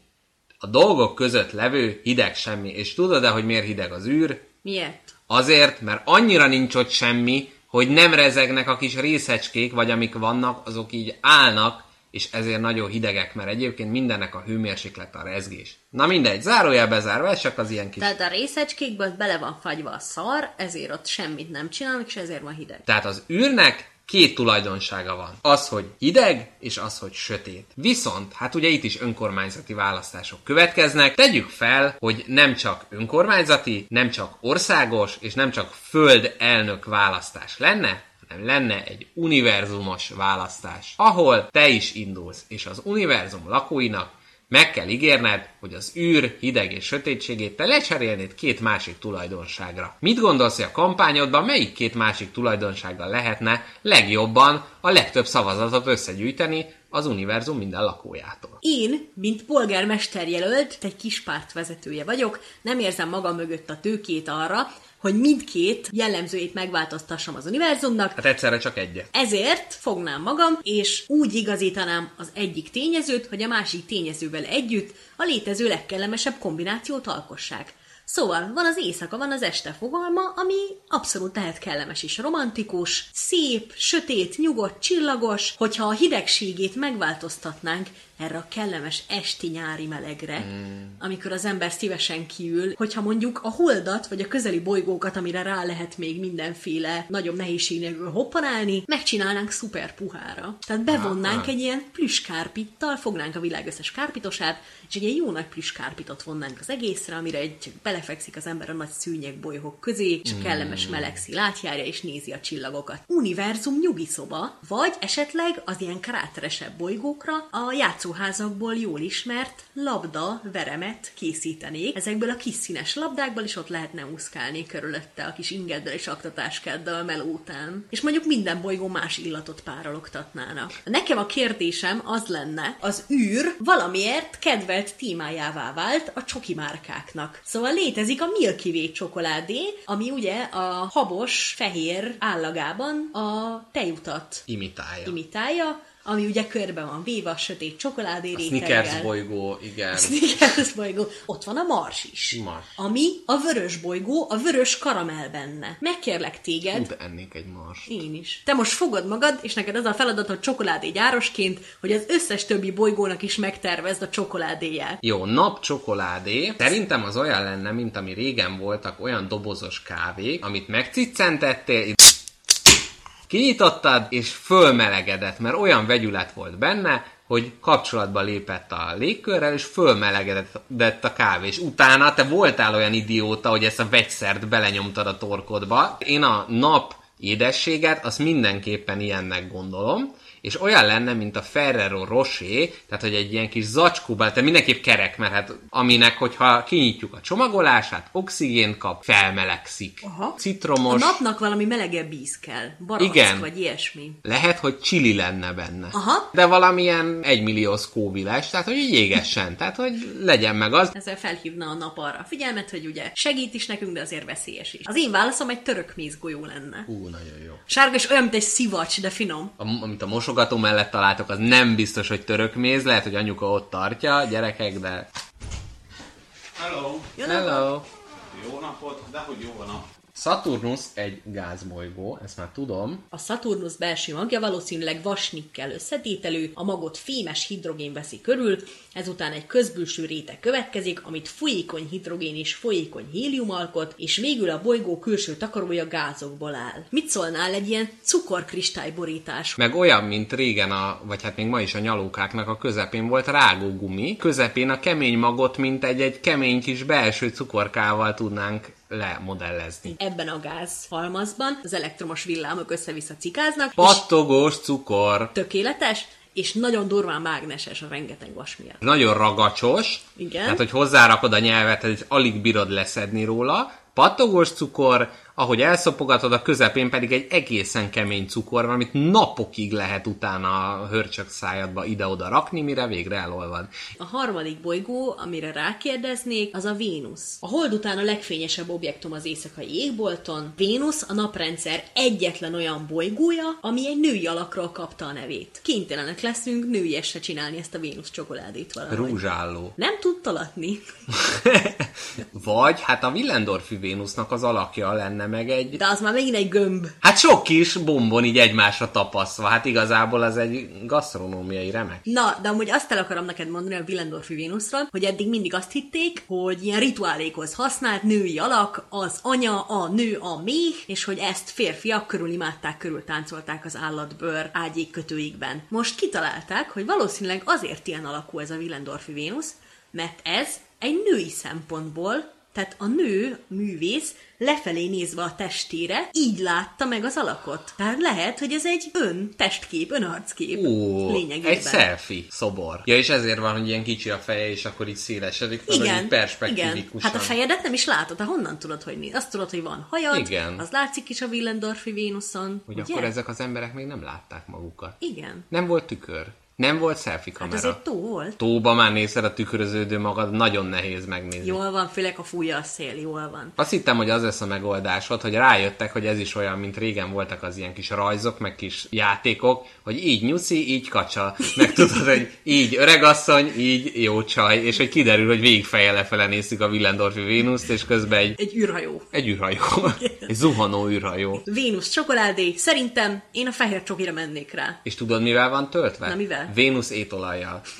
A dolgok között levő hideg semmi. És tudod-e, hogy miért hideg az űr? Miért? Azért, mert annyira nincs ott semmi, hogy nem rezegnek a kis részecskék, vagy amik vannak, azok így állnak, és ezért nagyon hidegek, mert egyébként mindennek a hőmérséklet a rezgés. Na mindegy, zárójel bezárva, ez csak az ilyen kis... Tehát a részecskékből bele van fagyva a szar, ezért ott semmit nem csinálnak, és ezért van hideg. Tehát az űrnek két tulajdonsága van. Az, hogy hideg, és az, hogy sötét. Viszont, hát ugye itt is önkormányzati választások következnek. Tegyük fel, hogy nem csak önkormányzati, nem csak országos, és nem csak föld elnök választás lenne, hanem lenne egy univerzumos választás, ahol te is indulsz, és az univerzum lakóinak meg kell ígérned, hogy az űr hideg és sötétségét te lecserélnéd két másik tulajdonságra. Mit gondolsz, hogy a kampányodban melyik két másik tulajdonsággal lehetne legjobban a legtöbb szavazatot összegyűjteni az univerzum minden lakójától? Én, mint polgármester jelölt, egy kis párt vezetője vagyok, nem érzem magam mögött a tőkét arra, hogy mindkét jellemzőjét megváltoztassam az univerzumnak, Hát egyszerre csak egyet. ezért fognám magam, és úgy igazítanám az egyik tényezőt, hogy a másik tényezővel együtt a létező legkellemesebb kombinációt alkossák. Szóval van az éjszaka, van az este fogalma, ami abszolút lehet kellemes és romantikus, szép, sötét, nyugodt, csillagos, hogyha a hidegségét megváltoztatnánk erre a kellemes esti-nyári melegre, mm. amikor az ember szívesen kiül, hogyha mondjuk a holdat, vagy a közeli bolygókat, amire rá lehet még mindenféle nagyobb nehézség nélkül hoppanálni, megcsinálnánk szuper puhára. Tehát bevonnánk egy ilyen plüskárpittal, fognánk a világ összes kárpitosát, és egy ilyen jó nagy plüskárpitot vonnánk az egészre, amire egy belefekszik az ember a nagy szűnyeg bolyhok közé, és a kellemes meleg átjárja, és nézi a csillagokat. Univerzum nyugi szoba, vagy esetleg az ilyen kráteresebb bolygókra a játszóházakból jól ismert labda veremet készítenék. Ezekből a kis színes labdákból is ott lehetne úszkálni körülötte a kis ingeddel és aktatáskáddal meló után. És mondjuk minden bolygó más illatot párologtatnának. Nekem a kérdésem az lenne, az űr valamiért kedvelt témájává vált a csoki márkáknak. Szóval létezik a Milky Way csokoládé, ami ugye a habos, fehér állagában a tejutat Imitálja. imitálja, ami ugye körbe van véve a sötét csokoládé Snickers réteggel. bolygó, igen. Snickers bolygó. Ott van a Mars is. Mars. Ami a vörös bolygó, a vörös karamell benne. Megkérlek téged, Tud ennék egy mars. én is. Te most fogod magad, és neked az a feladatod csokoládé gyárosként, hogy az összes többi bolygónak is megtervezd a csokoládéját. Jó, napcsokoládé. Szerintem az olyan lenne, mint ami régen voltak olyan dobozos kávék, amit megciccentettél, kinyitottad, és fölmelegedett, mert olyan vegyület volt benne, hogy kapcsolatba lépett a légkörrel, és fölmelegedett a kávé, és utána te voltál olyan idióta, hogy ezt a vegyszert belenyomtad a torkodba. Én a nap édességet, azt mindenképpen ilyennek gondolom, és olyan lenne, mint a Ferrero Rocher, tehát hogy egy ilyen kis zacskóban, tehát mindenképp kerek, mert hát aminek, hogyha kinyitjuk a csomagolását, oxigént kap, felmelegszik. Aha. A Citromos, napnak valami melegebb íz kell. Barack Igen. vagy ilyesmi. lehet, hogy csili lenne benne. Aha. De valamilyen egymillió szkóviles, tehát hogy így égessen, tehát hogy legyen meg az. Ezzel felhívna a nap arra a figyelmet, hogy ugye segít is nekünk, de azért veszélyes is. Az én válaszom egy török mézgolyó lenne. Ú, nagyon jó. Sárga és olyan, mint egy szivacs, de finom. A, amit a mosogató mellett találtok, az nem biztos, hogy török méz, lehet, hogy anyuka ott tartja, gyerekek, de... Hello! Jó napot! Hello! Jó napot, de hogy jó van a... Saturnus egy gázbolygó, ezt már tudom. A Saturnus belső magja valószínűleg vasnikkel összetételő, a magot fémes hidrogén veszi körül, ezután egy közbülső réteg következik, amit folyékony hidrogén és folyékony hélium alkot, és végül a bolygó külső takarója gázokból áll. Mit szólnál egy ilyen cukorkristályborítás? Meg olyan, mint régen, a, vagy hát még ma is a nyalókáknak a közepén volt rágógumi. Közepén a kemény magot, mint egy, egy kemény kis belső cukorkával tudnánk lemodellezni. Ebben a gáz halmazban az elektromos villámok össze-vissza cikáznak, Pattogós cukor. tökéletes, és nagyon durván mágneses a rengeteg vas miatt. Nagyon ragacsos. Igen. Tehát, hogy hozzárakod a nyelvet, és alig bírod leszedni róla. Pattogós cukor, ahogy elszopogatod, a közepén pedig egy egészen kemény cukor, van, amit napokig lehet utána a hörcsök szájadba ide-oda rakni, mire végre elolvad. A harmadik bolygó, amire rákérdeznék, az a Vénusz. A hold után a legfényesebb objektum az éjszakai égbolton. Vénusz a naprendszer egyetlen olyan bolygója, ami egy női alakról kapta a nevét. Kénytelenek leszünk nőiesre csinálni ezt a Vénusz csokoládét valahogy. Rúzsálló. Nem tud talatni. Vagy, hát a Willendorfi Vénusznak az alakja lenne meg egy... De az már megint egy gömb. Hát sok kis bombon így egymásra tapasztva. Hát igazából az egy gasztronómiai remek. Na, de amúgy azt el akarom neked mondani a Willendorfi Vénuszról, hogy eddig mindig azt hitték, hogy ilyen rituálékhoz használt női alak az anya, a nő, a méh, és hogy ezt férfiak körül imádták, körül táncolták az állatbőr ágyék kötőikben. Most kitalálták, hogy valószínűleg azért ilyen alakú ez a Willendorfi Vénusz, mert ez egy női szempontból tehát a nő, művész, lefelé nézve a testére, így látta meg az alakot. Tehát lehet, hogy ez egy ön testkép, önarckép Ó, lényegében. egy selfie szobor. Ja, és ezért van, hogy ilyen kicsi a feje, és akkor így szélesedik, hogy Igen, így igen. perspektívikusan. Hát a fejedet nem is látod, hát honnan tudod, hogy néz? Azt tudod, hogy van hajad, Igen. az látszik is a Willendorfi Vénuszon. Hogy ugye? akkor ezek az emberek még nem látták magukat. Igen. Nem volt tükör. Nem volt selfie Hát kamera. azért tó volt. Tóba már nézed a tükröződő magad, nagyon nehéz megnézni. Jól van, főleg a fújja a szél, jól van. Azt hittem, hogy az lesz a megoldásod, hogy rájöttek, hogy ez is olyan, mint régen voltak az ilyen kis rajzok, meg kis játékok, hogy így nyuszi, így kacsa. Meg tudod, hogy így öregasszony, így jó csaj, és hogy kiderül, hogy végig feje lefele nézzük a Willendorfi Vénuszt, és közben egy, Egy űrhajó. egy űrhajó. egy zuhanó űrhajó. Vénusz csokoládé, szerintem én a fehér csokira mennék rá. És tudod, mivel van töltve? Na, mivel? Vénusz étolajjal.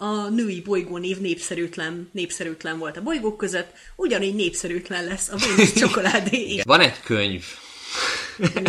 A női bolygó név népszerűtlen, népszerűtlen volt a bolygók között, ugyanígy népszerűtlen lesz a Vénusz csokoládé. Van egy könyv,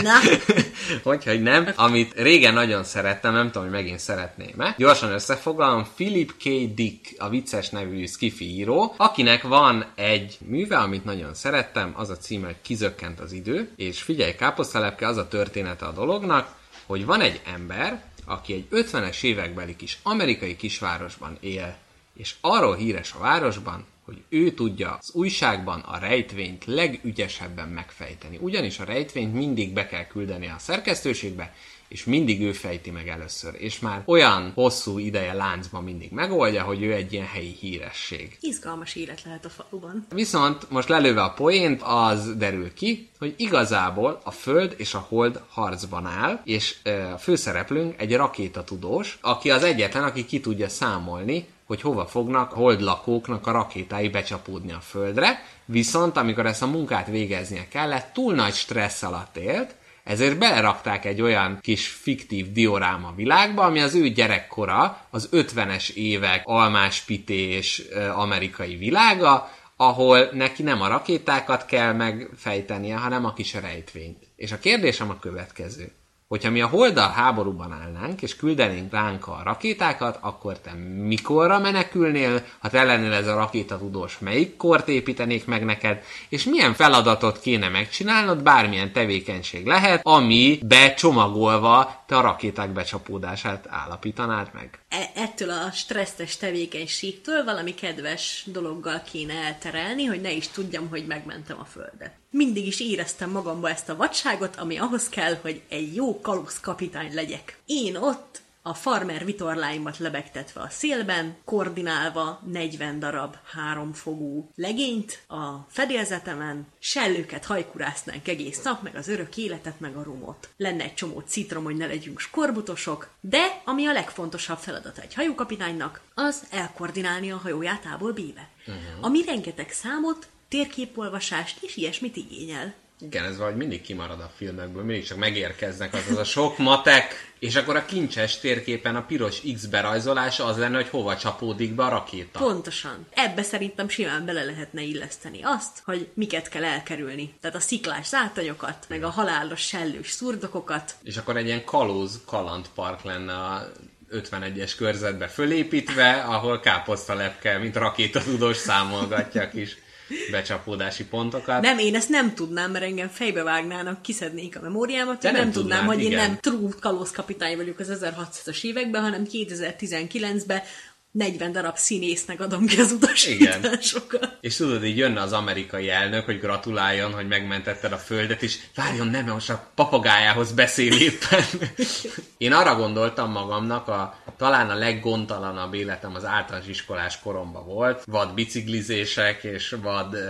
Na, Hogyha hogy nem, amit régen nagyon szerettem, nem tudom, hogy megint szeretném-e. Gyorsan összefoglalom, Philip K. Dick, a vicces nevű skifi író, akinek van egy műve, amit nagyon szerettem, az a címe, hogy Kizökkent az idő, és figyelj, káposztalepke, az a története a dolognak, hogy van egy ember, aki egy 50-es évekbeli kis amerikai kisvárosban él, és arról híres a városban, hogy ő tudja az újságban a rejtvényt legügyesebben megfejteni. Ugyanis a rejtvényt mindig be kell küldeni a szerkesztőségbe, és mindig ő fejti meg először. És már olyan hosszú ideje láncban mindig megoldja, hogy ő egy ilyen helyi híresség. Izgalmas élet lehet a faluban. Viszont most lelőve a poént, az derül ki, hogy igazából a Föld és a Hold harcban áll, és a főszereplőnk egy rakétatudós, aki az egyetlen, aki ki tudja számolni, hogy hova fognak hold lakóknak a rakétái becsapódni a Földre, viszont amikor ezt a munkát végeznie kellett, túl nagy stressz alatt élt, ezért belerakták egy olyan kis fiktív dioráma világba, ami az ő gyerekkora, az 50-es évek almáspités amerikai világa, ahol neki nem a rakétákat kell megfejtenie, hanem a kis rejtvényt. És a kérdésem a következő. Hogyha mi a holddal háborúban állnánk, és küldenénk ránk a rakétákat, akkor te mikorra menekülnél, ha te lennél ez a rakétatudós, melyik kort építenék meg neked, és milyen feladatot kéne megcsinálnod, bármilyen tevékenység lehet, ami becsomagolva te a rakéták becsapódását állapítanád meg. E- ettől a stresszes tevékenységtől valami kedves dologgal kéne elterelni, hogy ne is tudjam, hogy megmentem a földet. Mindig is éreztem magamba ezt a vadságot, ami ahhoz kell, hogy egy jó kalusz kapitány legyek. Én ott a farmer vitorláimat lebegtetve a szélben, koordinálva 40 darab háromfogú legényt a fedélzetemen, sellőket hajkurásznánk egész nap, meg az örök életet, meg a rumot. Lenne egy csomó citrom, hogy ne legyünk skorbutosok, de ami a legfontosabb feladata egy hajókapitánynak, az elkoordinálni a hajóját ából béve. Uh-huh. Ami rengeteg számot, térképolvasást és ilyesmit igényel. Igen, ez valahogy mindig kimarad a filmekből, mindig csak megérkeznek az, az a sok matek, és akkor a kincses térképen a piros X berajzolása az lenne, hogy hova csapódik be a rakéta. Pontosan. Ebbe szerintem simán bele lehetne illeszteni azt, hogy miket kell elkerülni. Tehát a sziklás zátonyokat, meg a halálos sellős szurdokokat. És akkor egy ilyen kalóz kalandpark lenne a 51-es körzetbe fölépítve, ahol káposztalepke, mint rakétatudós számolgatja a kis becsapódási pontokat. Nem, én ezt nem tudnám, mert engem fejbe vágnának, kiszednék a memóriámat, én nem nem, tudnám, tudnád, hogy én igen. nem true kalózkapitány vagyok az 1600-as években, hanem 2019-ben 40 darab színésznek adom ki az utasításokat. És tudod, így jönne az amerikai elnök, hogy gratuláljon, hogy megmentetted a földet, és várjon, nem, most a papagájához beszél éppen. Én arra gondoltam magamnak, a, talán a leggondtalanabb életem az általános iskolás koromban volt. Vad biciklizések, és vad uh,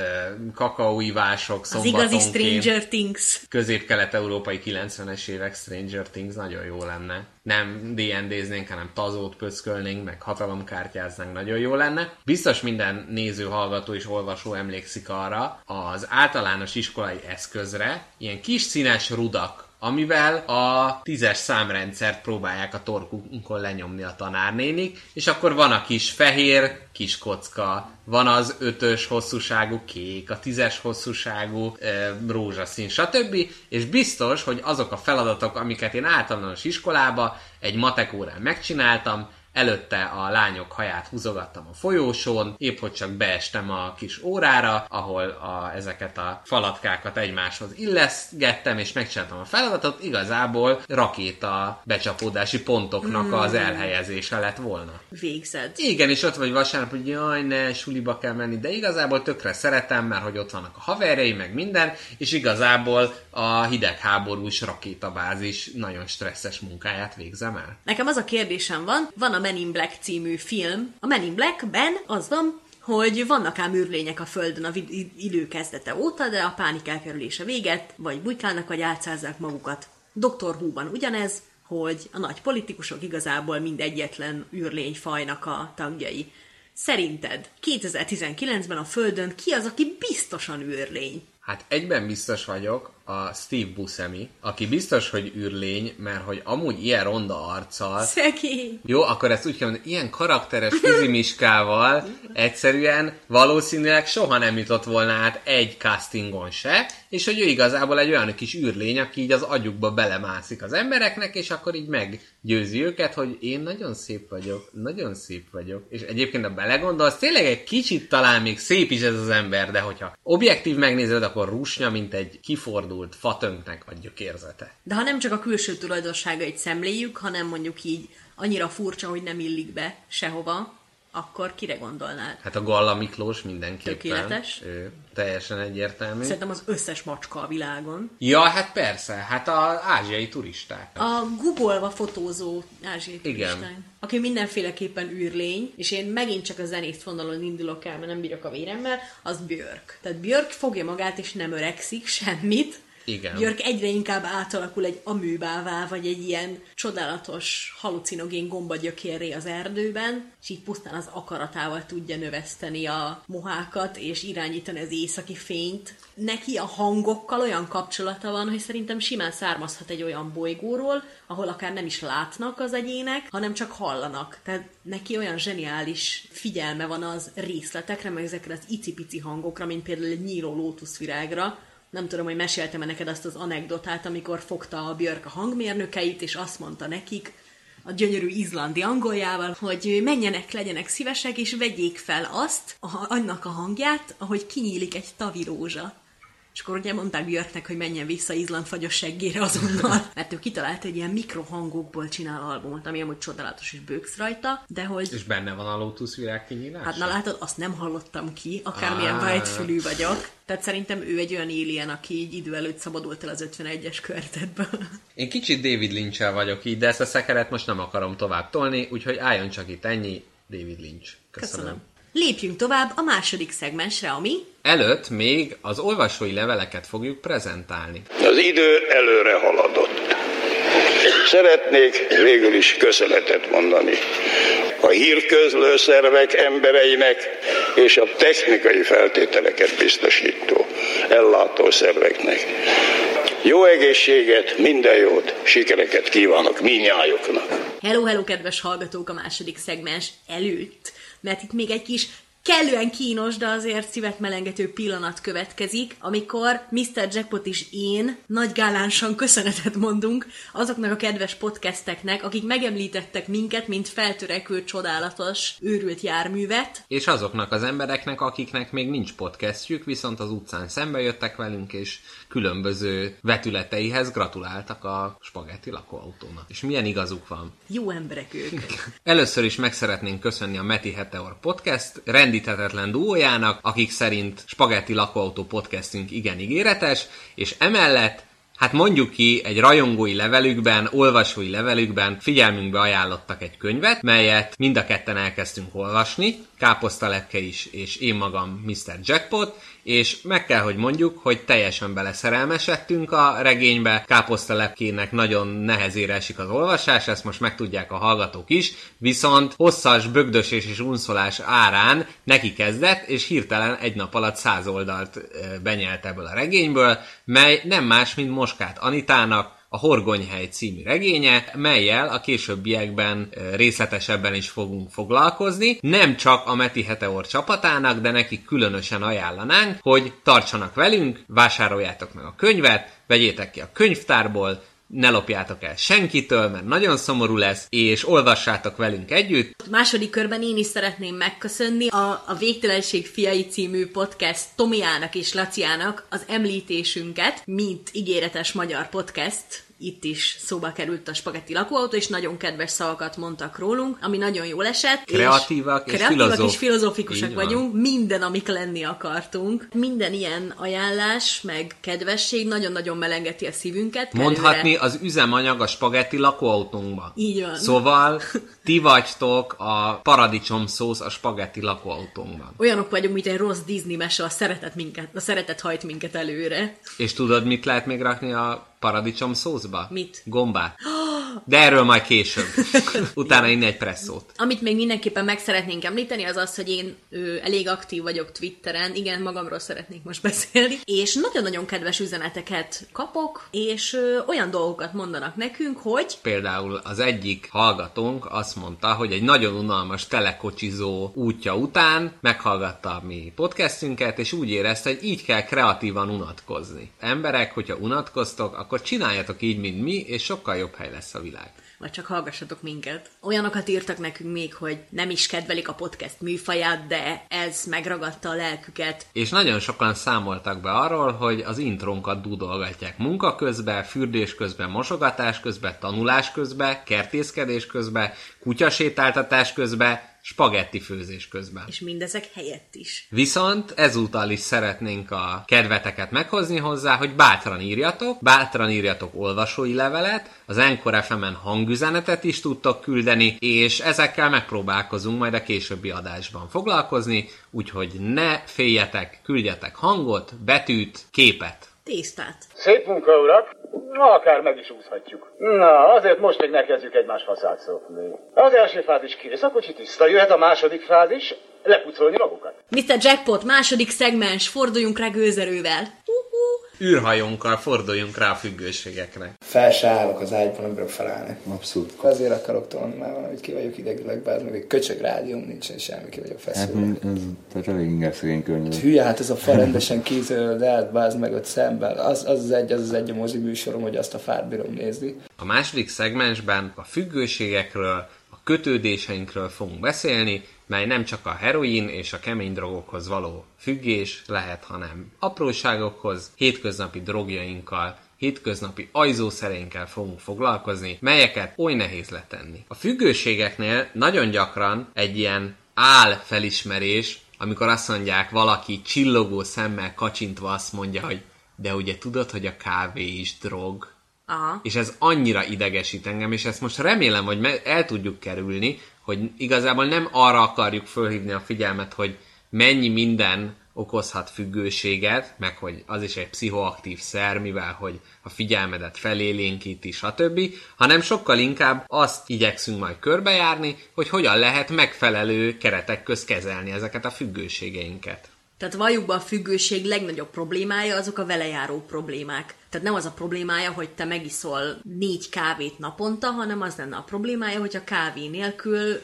kakaóivások Az igazi. Stranger Things. Közép-kelet-európai 90-es évek Stranger Things nagyon jó lenne. Nem D&D-znénk, hanem tazót pöckölnénk, meg hatalomkártyáznánk, nagyon jó lenne. Biztos minden néző, hallgató és olvasó emlékszik arra, az általános iskolai eszközre ilyen kis színes rudak, amivel a tízes számrendszert próbálják a torkunkon lenyomni a tanárnénik, és akkor van a kis fehér, kis kocka, van az ötös hosszúságú kék, a tízes hosszúságú e, rózsaszín, stb. És biztos, hogy azok a feladatok, amiket én általános iskolába egy matek órán megcsináltam, Előtte a lányok haját húzogattam a folyósón, épp hogy csak beestem a kis órára, ahol a, ezeket a falatkákat egymáshoz illeszgettem, és megcsináltam a feladatot, igazából rakéta becsapódási pontoknak az elhelyezése lett volna. Végzed. Igen, és ott vagy vasárnap, hogy jaj, ne, suliba kell menni, de igazából tökre szeretem, mert hogy ott vannak a haverjai, meg minden, és igazából a hidegháborús rakétabázis nagyon stresszes munkáját végzem el. Nekem az a kérdésem van, van a Men in Black című film. A Men in Blackben az van, hogy vannak ám űrlények a Földön a idő kezdete óta, de a pánik elkerülése véget, vagy bujkálnak, vagy átszázzák magukat. Dr. Who-ban ugyanez, hogy a nagy politikusok igazából mind egyetlen űrlényfajnak a tagjai. Szerinted 2019-ben a Földön ki az, aki biztosan űrlény? Hát egyben biztos vagyok, a Steve Buscemi, aki biztos, hogy űrlény, mert hogy amúgy ilyen ronda arccal, Szegény. jó, akkor ezt úgy kell mondani, ilyen karakteres fizimiskával egyszerűen valószínűleg soha nem jutott volna át egy castingon se, és hogy ő igazából egy olyan kis űrlény, aki így az agyukba belemászik az embereknek, és akkor így meggyőzi őket, hogy én nagyon szép vagyok, nagyon szép vagyok. És egyébként, ha belegondolsz, tényleg egy kicsit talán még szép is ez az ember, de hogyha objektív megnézed, akkor rusnya, mint egy kifordult fatönknek a gyökérzete. De ha nem csak a külső tulajdonságait szemléljük, hanem mondjuk így annyira furcsa, hogy nem illik be sehova, akkor kire gondolnád? Hát a Galla Miklós mindenképpen. Tökéletes. Ő, teljesen egyértelmű. Szerintem az összes macska a világon. Ja, hát persze, hát az ázsiai turisták. A googolva fotózó ázsiai Igen. turistány, aki mindenféleképpen űrlény, és én megint csak a zenészt vonalon indulok el, mert nem bírok a véremmel, az Björk. Tehát Björk fogja magát, és nem öregszik semmit. Igen. Björk egyre inkább átalakul egy aműbává, vagy egy ilyen csodálatos halucinogén gombagyökérré az erdőben, és így pusztán az akaratával tudja növeszteni a mohákat, és irányítani az északi fényt. Neki a hangokkal olyan kapcsolata van, hogy szerintem simán származhat egy olyan bolygóról, ahol akár nem is látnak az egyének, hanem csak hallanak. Tehát neki olyan zseniális figyelme van az részletekre, meg ezekre az icipici hangokra, mint például egy nyíló lótuszvirágra, nem tudom, hogy meséltem-e neked azt az anekdotát, amikor fogta a Björk a hangmérnökeit, és azt mondta nekik, a gyönyörű izlandi angoljával, hogy menjenek, legyenek szívesek, és vegyék fel azt, a, annak a hangját, ahogy kinyílik egy tavirózsa. És akkor ugye mondták Björknek, hogy menjen vissza Izland fagyos seggére azonnal, mert ő kitalálta, hogy ilyen mikrohangokból csinál albumot, ami amúgy csodálatos és bőksz rajta, de hogy És benne van a Lotus virág kinyílása? Hát na látod, azt nem hallottam ki, akármilyen vágyfülű vagyok. Tehát szerintem ő egy olyan alien, aki így idő előtt szabadult el az 51-es körtetből. Én kicsit David lynch vagyok így, de ezt a szekeret most nem akarom tovább tolni, úgyhogy álljon csak itt ennyi, David Lynch. Köszönöm. Köszönöm. Lépjünk tovább a második szegmensre, ami Előtt még az olvasói leveleket fogjuk prezentálni. Az idő előre haladott. Szeretnék végül is köszönetet mondani a hírközlő szervek embereinek és a technikai feltételeket biztosító ellátó szerveknek. Jó egészséget, minden jót, sikereket kívánok minnyájuknak. Hello, hello, kedves hallgatók a második szegmens előtt, mert itt még egy kis kellően kínos, de azért szívet melengető pillanat következik, amikor Mr. Jackpot és én nagy gálánsan köszönetet mondunk azoknak a kedves podcasteknek, akik megemlítettek minket, mint feltörekvő, csodálatos, őrült járművet, És azoknak az embereknek, akiknek még nincs podcastjük, viszont az utcán szembe jöttek velünk, és különböző vetületeihez gratuláltak a spagetti lakóautónak. És milyen igazuk van. jó emberek ők. Először is meg szeretnénk köszönni a Meti Heteor Podcast rendíthetetlen duójának, akik szerint Spagetti Lakóautó podcastünk igen ígéretes, és emellett Hát mondjuk ki, egy rajongói levelükben, olvasói levelükben figyelmünkbe ajánlottak egy könyvet, melyet mind a ketten elkezdtünk olvasni, Káposzta Lepke is, és én magam Mr. Jackpot, és meg kell, hogy mondjuk, hogy teljesen beleszerelmesedtünk a regénybe, Káposzta Lepkének nagyon nehezére esik az olvasás, ezt most megtudják a hallgatók is, viszont hosszas bögdösés és unszolás árán neki kezdett, és hirtelen egy nap alatt száz oldalt benyelt ebből a regényből, mely nem más, mint Moskát Anitának a Horgonyhely című regénye, melyel a későbbiekben részletesebben is fogunk foglalkozni. Nem csak a Meti Heteor csapatának, de nekik különösen ajánlanánk, hogy tartsanak velünk, vásároljátok meg a könyvet, vegyétek ki a könyvtárból, ne lopjátok el senkitől, mert nagyon szomorú lesz, és olvassátok velünk együtt. A második körben én is szeretném megköszönni a, a Végtelenség fiai című podcast Tomiának és Laciának az említésünket, mint ígéretes magyar podcast. Itt is szóba került a spagetti lakóautó, és nagyon kedves szavakat mondtak rólunk, ami nagyon jól esett. Kreatívak és kreatívak filozóf- és filozófikusak vagyunk, minden, amik lenni akartunk. Minden ilyen ajánlás, meg kedvesség nagyon-nagyon melengeti a szívünket. Mondhatni Előre- az üzemanyag a spagetti lakóautónkban. Így van. Szóval ti vagytok a paradicsom szósz a spagetti lakóautónkban. Olyanok vagyunk, mint egy rossz Disney mese, a szeretet, minket, a szeretet hajt minket előre. És tudod, mit lehet még rakni a paradicsom szószba? Mit? Gombát. De erről majd később. Utána inni egy presszót. Amit még mindenképpen meg szeretnénk említeni, az az, hogy én ö, elég aktív vagyok Twitteren, igen, magamról szeretnék most beszélni, és nagyon-nagyon kedves üzeneteket kapok, és ö, olyan dolgokat mondanak nekünk, hogy Például az egyik hallgatónk azt mondta, hogy egy nagyon unalmas telekocsizó útja után meghallgatta a mi podcastünket, és úgy érezte, hogy így kell kreatívan unatkozni. Emberek, hogyha unatkoztok, akkor csináljatok így, mint mi, és sokkal jobb hely lesz a világ. vagy csak hallgassatok minket. Olyanokat írtak nekünk még, hogy nem is kedvelik a podcast műfaját, de ez megragadta a lelküket. És nagyon sokan számoltak be arról, hogy az intrónkat dúdolgatják munka közben, fürdés közben, mosogatás közben, tanulás közben, kertészkedés közben, kutyasétáltatás közben, spagetti főzés közben. És mindezek helyett is. Viszont ezúttal is szeretnénk a kedveteket meghozni hozzá, hogy bátran írjatok, bátran írjatok olvasói levelet, az Encore FM-en hangüzenetet is tudtok küldeni, és ezekkel megpróbálkozunk majd a későbbi adásban foglalkozni, úgyhogy ne féljetek, küldjetek hangot, betűt, képet. Tésztát. Szép munka, urak! Akár meg is úszhatjuk. Na, azért most még ne kezdjük egymás faszát szopni. Az első fázis kész, a kocsi tiszta. Jöhet a második fázis, lepucolni magukat. Mr. Jackpot, második szegmens, forduljunk rá gőzerővel. Űrhajónkkal forduljunk rá a függőségekre. Fel se állok az ágyban, nem bírok felállni. Abszolút. Azért akarok tolni már valamit, ki vagyok idegileg, bár még egy köcsög rádióm nincsen semmi, ki vagyok Hát feszülve. ez, tehát elég inkább szegény környezet. Hülye, hát ez a fal rendesen kizöld, de hát bázd meg ott szemben. Az, az, az egy, az az egy a mozi műsorom, hogy azt a fát bírom nézni. A második szegmensben a függőségekről, a kötődéseinkről fogunk beszélni, mely nem csak a heroin és a kemény drogokhoz való függés lehet, hanem apróságokhoz, hétköznapi drogjainkkal, hétköznapi ajzószereinkkel fogunk foglalkozni, melyeket oly nehéz letenni. A függőségeknél nagyon gyakran egy ilyen áll felismerés, amikor azt mondják, valaki csillogó szemmel kacsintva azt mondja, hogy de ugye tudod, hogy a kávé is drog, Aha. és ez annyira idegesít engem, és ezt most remélem, hogy el tudjuk kerülni, hogy igazából nem arra akarjuk fölhívni a figyelmet, hogy mennyi minden okozhat függőséget, meg hogy az is egy pszichoaktív szer, mivel hogy a figyelmedet felélénkíti, stb., hanem sokkal inkább azt igyekszünk majd körbejárni, hogy hogyan lehet megfelelő keretek közt kezelni ezeket a függőségeinket. Tehát valljuk a függőség legnagyobb problémája azok a vele járó problémák. Tehát nem az a problémája, hogy te megiszol négy kávét naponta, hanem az lenne a problémája, hogy a kávé nélkül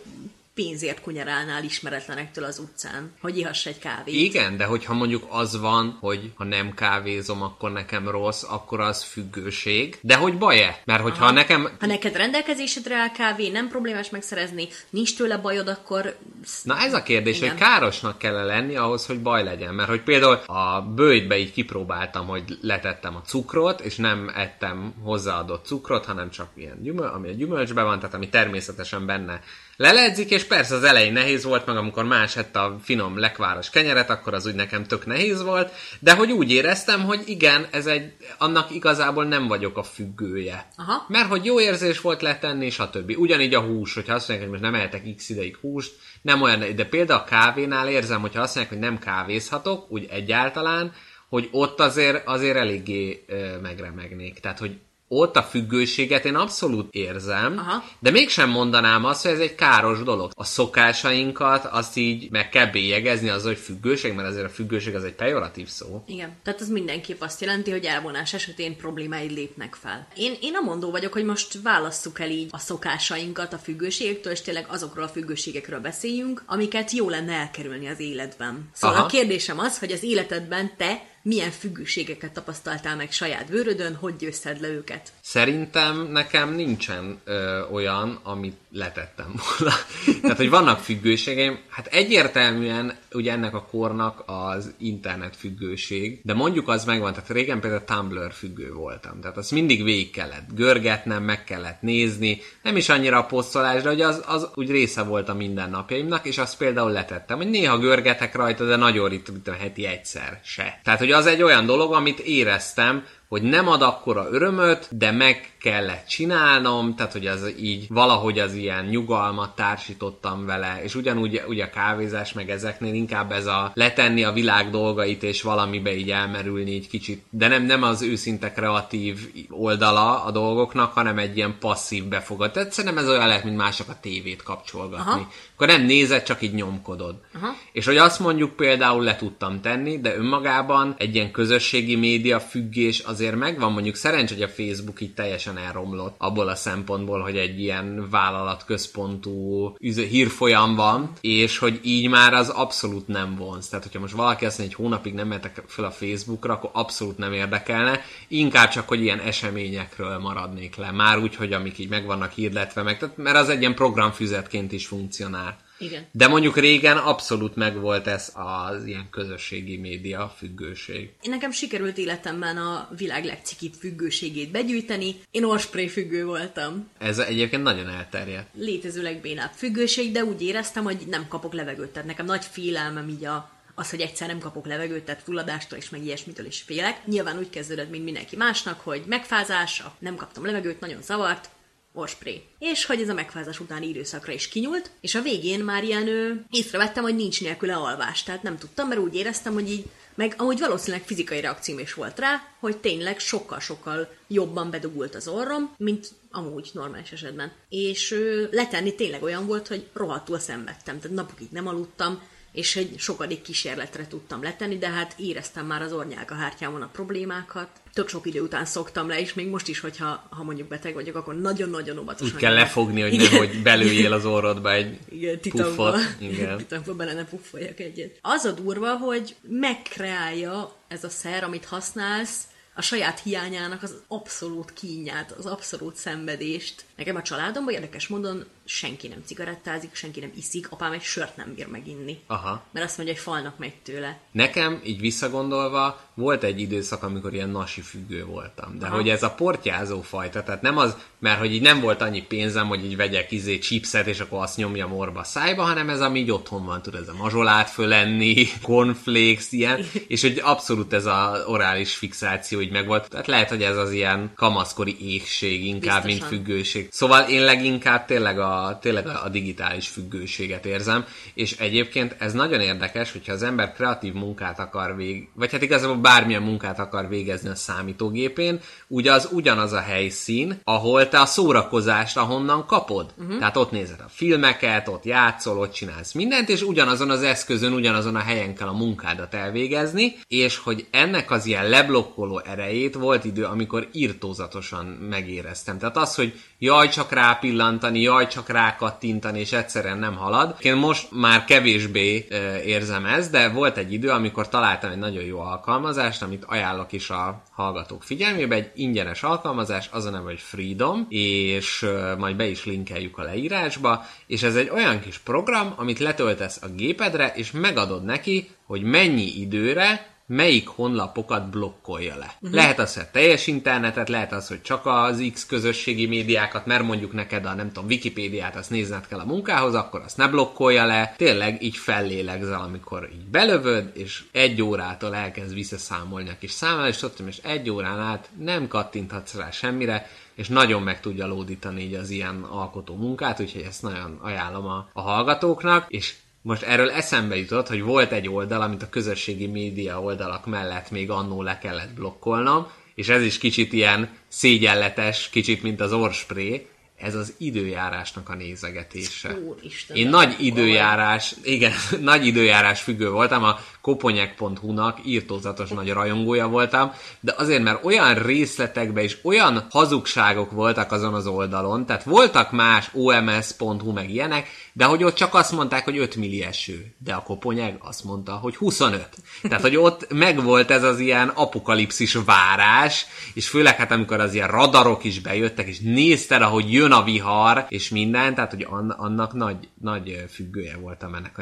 pénzért kunyarálnál ismeretlenektől az utcán, hogy ihass egy kávét. Igen, de hogyha mondjuk az van, hogy ha nem kávézom, akkor nekem rossz, akkor az függőség. De hogy baj-e? Mert hogyha Aha. nekem... Ha neked rendelkezésedre áll kávé, nem problémás megszerezni, nincs tőle bajod, akkor... Na ez a kérdés, Igen. hogy károsnak kell lenni ahhoz, hogy baj legyen. Mert hogy például a bőjtbe így kipróbáltam, hogy letettem a cukrot, és nem ettem hozzáadott cukrot, hanem csak ilyen gyümöl, ami a gyümölcsben van, tehát ami természetesen benne leledzik, és persze az elején nehéz volt, meg amikor más ette a finom lekváros kenyeret, akkor az úgy nekem tök nehéz volt, de hogy úgy éreztem, hogy igen, ez egy, annak igazából nem vagyok a függője. Aha. Mert hogy jó érzés volt letenni, stb. Ugyanígy a hús, hogyha azt mondják, hogy most nem ehetek x ideig húst, nem olyan, de például a kávénál érzem, hogyha azt mondják, hogy nem kávézhatok, úgy egyáltalán, hogy ott azért, azért eléggé ö, megremegnék. Tehát, hogy ott a függőséget én abszolút érzem, Aha. de mégsem mondanám azt, hogy ez egy káros dolog. A szokásainkat azt így meg kell bélyegezni az, hogy függőség, mert azért a függőség az egy pejoratív szó. Igen, tehát az mindenképp azt jelenti, hogy elvonás esetén problémáid lépnek fel. Én, én a mondó vagyok, hogy most válasszuk el így a szokásainkat a függőségektől, és tényleg azokról a függőségekről beszéljünk, amiket jó lenne elkerülni az életben. Szóval Aha. a kérdésem az, hogy az életedben te milyen függőségeket tapasztaltál meg saját bőrödön, hogy győzted le őket? Szerintem nekem nincsen ö, olyan, amit letettem volna. Tehát, hogy vannak függőségeim, hát egyértelműen ugye ennek a kornak az internet függőség, de mondjuk az megvan, tehát régen például Tumblr függő voltam, tehát azt mindig végig kellett görgetnem, meg kellett nézni, nem is annyira a posztolás, de hogy az, az úgy része volt a mindennapjaimnak, és azt például letettem, hogy néha görgetek rajta, de nagyon a heti egyszer se. Tehát, hogy az egy olyan dolog, amit éreztem, hogy nem ad akkora örömöt, de meg kellett csinálnom, tehát hogy az így valahogy az ilyen nyugalmat társítottam vele, és ugyanúgy ugye a kávézás meg ezeknél inkább ez a letenni a világ dolgait és valamibe így elmerülni egy kicsit, de nem, nem az őszinte kreatív oldala a dolgoknak, hanem egy ilyen passzív befogad. Tehát szerintem ez olyan lehet, mint mások a tévét kapcsolgatni. Aha. Akkor nem nézed, csak így nyomkodod. Aha. És hogy azt mondjuk például le tudtam tenni, de önmagában egy ilyen közösségi média függés azért megvan, mondjuk szerencs, hogy a Facebook így teljesen elromlott abból a szempontból, hogy egy ilyen vállalatközpontú hírfolyam van, és hogy így már az abszolút nem vonz. Tehát, hogyha most valaki azt mondja, hogy hónapig nem mehetek fel a Facebookra, akkor abszolút nem érdekelne, inkább csak, hogy ilyen eseményekről maradnék le. Már úgy, hogy amik így meg vannak hirdetve, meg, tehát, mert az egy ilyen programfüzetként is funkcionál. Igen. De mondjuk régen abszolút megvolt ez az ilyen közösségi média függőség. Én nekem sikerült életemben a világ legcikibb függőségét begyűjteni. Én orspray függő voltam. Ez egyébként nagyon elterjedt. Létező legbénább függőség, de úgy éreztem, hogy nem kapok levegőt. Tehát nekem nagy félelmem így a, az, hogy egyszer nem kapok levegőt, tehát fulladástól és meg ilyesmitől is félek. Nyilván úgy kezdődött, mint mindenki másnak, hogy megfázás, nem kaptam levegőt, nagyon zavart, orspray. És hogy ez a megfázás utáni időszakra is kinyúlt, és a végén már ilyen ö, észrevettem, hogy nincs nélküle alvás. Tehát nem tudtam, mert úgy éreztem, hogy így, meg amúgy valószínűleg fizikai reakcióm is volt rá, hogy tényleg sokkal-sokkal jobban bedugult az orrom, mint amúgy normális esetben. És ö, letenni tényleg olyan volt, hogy rohadtul szenvedtem, tehát napokig nem aludtam, és egy sokadik kísérletre tudtam letenni, de hát éreztem már az ornyálka hártyámon a problémákat. Tök sok idő után szoktam le, és még most is, hogyha ha mondjuk beteg vagyok, akkor nagyon-nagyon óvatosan. Úgy kell lefogni, hogy Igen. nehogy belőjél az orrodba egy Igen, titokba, puffot. Igen. titokba bele ne puffoljak egyet. Az a durva, hogy megkreálja ez a szer, amit használsz, a saját hiányának az abszolút kínját, az abszolút szenvedést. Nekem a családomban érdekes módon senki nem cigarettázik, senki nem iszik, apám egy sört nem bír meginni. Aha. Mert azt mondja, hogy falnak megy tőle. Nekem, így visszagondolva, volt egy időszak, amikor ilyen nasi függő voltam. De Aha. hogy ez a portyázó fajta, tehát nem az, mert hogy így nem volt annyi pénzem, hogy így vegyek izé chipset, és akkor azt nyomjam orba szájba, hanem ez, ami így otthon van, tudod, ez a mazsolát fölenni, cornflakes, ilyen, és hogy abszolút ez a orális fixáció így megvolt. Tehát lehet, hogy ez az ilyen kamaszkori égség inkább, mint Biztosan. függőség. Szóval én leginkább tényleg a, tényleg a digitális függőséget érzem, és egyébként ez nagyon érdekes, hogyha az ember kreatív munkát akar vég, vagy hát igazából bármilyen munkát akar végezni a számítógépén, ugye az ugyanaz a helyszín, ahol te a szórakozást ahonnan kapod. Uh-huh. Tehát ott nézed a filmeket, ott játszol, ott csinálsz mindent, és ugyanazon az eszközön, ugyanazon a helyen kell a munkádat elvégezni, és hogy ennek az ilyen leblokkoló erejét volt idő, amikor írtózatosan megéreztem. Tehát az, hogy jaj, csak rápillantani, jaj, csak rákattintani, és egyszerűen nem halad. Én most már kevésbé érzem ezt, de volt egy idő, amikor találtam egy nagyon jó alkalmazást, amit ajánlok is a hallgatók figyelmébe, egy ingyenes alkalmazás, az a neve, hogy Freedom, és majd be is linkeljük a leírásba, és ez egy olyan kis program, amit letöltesz a gépedre, és megadod neki, hogy mennyi időre melyik honlapokat blokkolja le. Uh-huh. Lehet az, hogy teljes internetet, lehet az, hogy csak az X közösségi médiákat, mert mondjuk neked a, nem tudom, Wikipédiát, azt nézned kell a munkához, akkor azt ne blokkolja le. Tényleg így fellélegzel, amikor így belövöd, és egy órától elkezd visszaszámolni a kis számlál, és ott és egy órán át nem kattinthatsz rá semmire, és nagyon meg tudja lódítani így az ilyen alkotó munkát, úgyhogy ezt nagyon ajánlom a, a hallgatóknak, és most erről eszembe jutott, hogy volt egy oldal, amit a közösségi média oldalak mellett még annó le kellett blokkolnom, és ez is kicsit ilyen szégyenletes, kicsit mint az orspré, ez az időjárásnak a nézegetése. Úristen, Én nagy időjárás, igen, nagy időjárás függő voltam, a koponyek.hu-nak írtózatos nagy rajongója voltam, de azért, mert olyan részletekben és olyan hazugságok voltak azon az oldalon, tehát voltak más OMS.hu meg ilyenek, de hogy ott csak azt mondták, hogy 5 milli eső, de a koponyeg azt mondta, hogy 25. Tehát, hogy ott megvolt ez az ilyen apokalipszis várás, és főleg hát amikor az ilyen radarok is bejöttek, és nézted, ahogy jön a vihar, és minden, tehát, hogy an- annak nagy, nagy függője voltam ennek a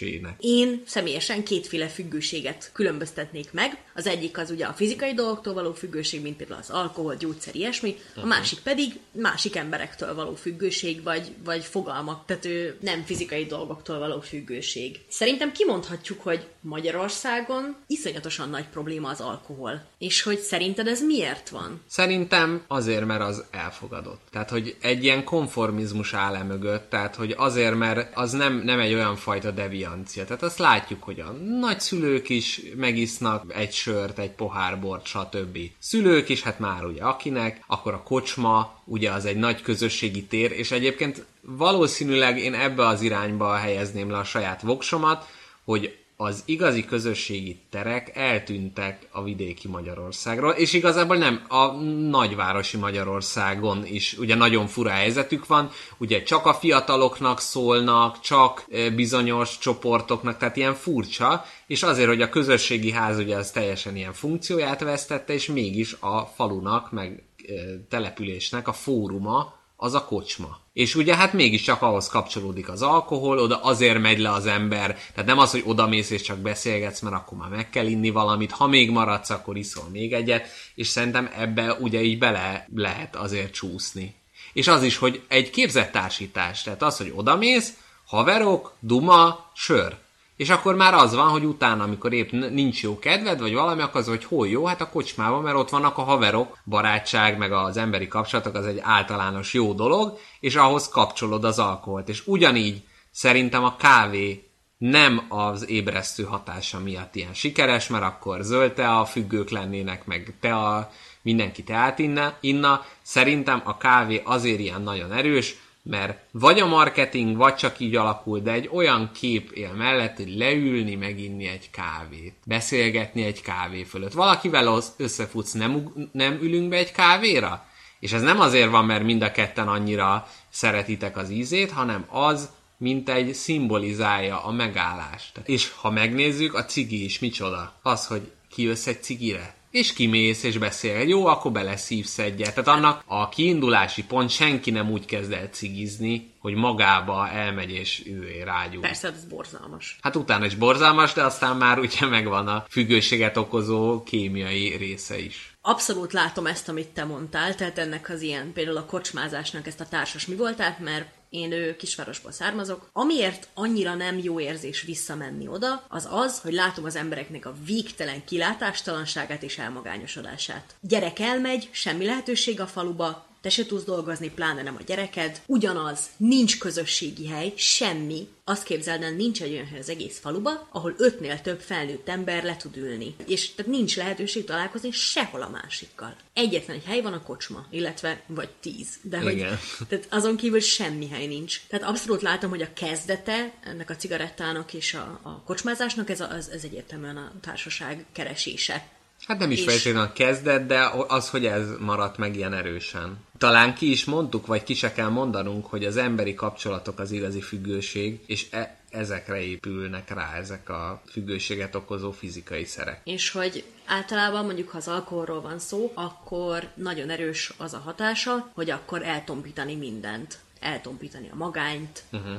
nézegetésének. Én személyesen kétféle függőséget különböztetnék meg. Az egyik az ugye a fizikai dolgoktól való függőség, mint például az alkohol, gyógyszer, ilyesmi, a Aha. másik pedig másik emberektől való függőség, vagy, vagy fogalmak, tehát ő nem fizikai dolgoktól való függőség. Szerintem kimondhatjuk, hogy Magyarországon iszonyatosan nagy probléma az alkohol. És hogy szerinted ez miért van? Szerintem azért, mert az elfogadott. Tehát, hogy egy ilyen konformizmus áll e mögött, tehát, hogy azért, mert az nem, nem egy olyan fajta deviancia. Tehát azt látjuk, hogy a nagyszülők is megisznak egy sört, egy pohár bort, stb. Szülők is, hát már ugye akinek, akkor a kocsma, ugye az egy nagy közösségi tér, és egyébként valószínűleg én ebbe az irányba helyezném le a saját voksomat, hogy az igazi közösségi terek eltűntek a vidéki Magyarországról, és igazából nem a nagyvárosi Magyarországon is ugye nagyon fura helyzetük van, ugye csak a fiataloknak szólnak, csak eh, bizonyos csoportoknak, tehát ilyen furcsa, és azért, hogy a közösségi ház ugye az teljesen ilyen funkcióját vesztette, és mégis a falunak, meg eh, településnek a fóruma az a kocsma. És ugye hát mégiscsak ahhoz kapcsolódik az alkohol, oda azért megy le az ember, tehát nem az, hogy oda mész és csak beszélgetsz, mert akkor már meg kell inni valamit, ha még maradsz, akkor iszol még egyet, és szerintem ebbe ugye így bele lehet azért csúszni. És az is, hogy egy képzett társítás, tehát az, hogy odamész, haverok, duma, sör. És akkor már az van, hogy utána, amikor épp nincs jó kedved, vagy valami, akkor az, hogy hol jó, hát a kocsmában, mert ott vannak a haverok, barátság, meg az emberi kapcsolatok, az egy általános jó dolog, és ahhoz kapcsolod az alkoholt. És ugyanígy szerintem a kávé nem az ébresztő hatása miatt ilyen sikeres, mert akkor zöld te a függők lennének, meg te a mindenki teát inna, inna. Szerintem a kávé azért ilyen nagyon erős, mert vagy a marketing, vagy csak így alakul, de egy olyan kép él mellett, hogy leülni, meginni egy kávét, beszélgetni egy kávé fölött. Valakivel összefutsz, nem, nem ülünk be egy kávéra? És ez nem azért van, mert mind a ketten annyira szeretitek az ízét, hanem az, mint egy szimbolizálja a megállást. És ha megnézzük, a cigi is micsoda? Az, hogy kijössz egy cigire, és kimész és beszél. Jó, akkor beleszívsz egyet. Tehát annak a kiindulási pont senki nem úgy kezd el cigizni, hogy magába elmegy és ő rágyúl. Persze, ez borzalmas. Hát utána is borzalmas, de aztán már ugye megvan a függőséget okozó kémiai része is. Abszolút látom ezt, amit te mondtál, tehát ennek az ilyen, például a kocsmázásnak ezt a társas mi voltát, mert én ő kisvárosból származok. Amiért annyira nem jó érzés visszamenni oda, az az, hogy látom az embereknek a végtelen kilátástalanságát és elmagányosodását. Gyerek elmegy, semmi lehetőség a faluba, te se tudsz dolgozni, pláne nem a gyereked. Ugyanaz, nincs közösségi hely, semmi. Azt képzeld el, nincs egy olyan hely az egész faluba, ahol ötnél több felnőtt ember le tud ülni. És tehát nincs lehetőség találkozni sehol a másikkal. Egyetlen egy hely van a kocsma, illetve vagy tíz. De hogy, Igen. tehát azon kívül semmi hely nincs. Tehát abszolút látom, hogy a kezdete ennek a cigarettának és a, a kocsmázásnak ez, a, ez, ez egyértelműen a társaság keresése. Hát nem is És- feltétlenül a kezdet, de az, hogy ez maradt meg ilyen erősen. Talán ki is mondtuk, vagy ki se kell mondanunk, hogy az emberi kapcsolatok az igazi függőség, és e- ezekre épülnek rá ezek a függőséget okozó fizikai szerek. És hogy általában mondjuk, ha az alkoholról van szó, akkor nagyon erős az a hatása, hogy akkor eltompítani mindent. Eltompítani a magányt, Uh-huh.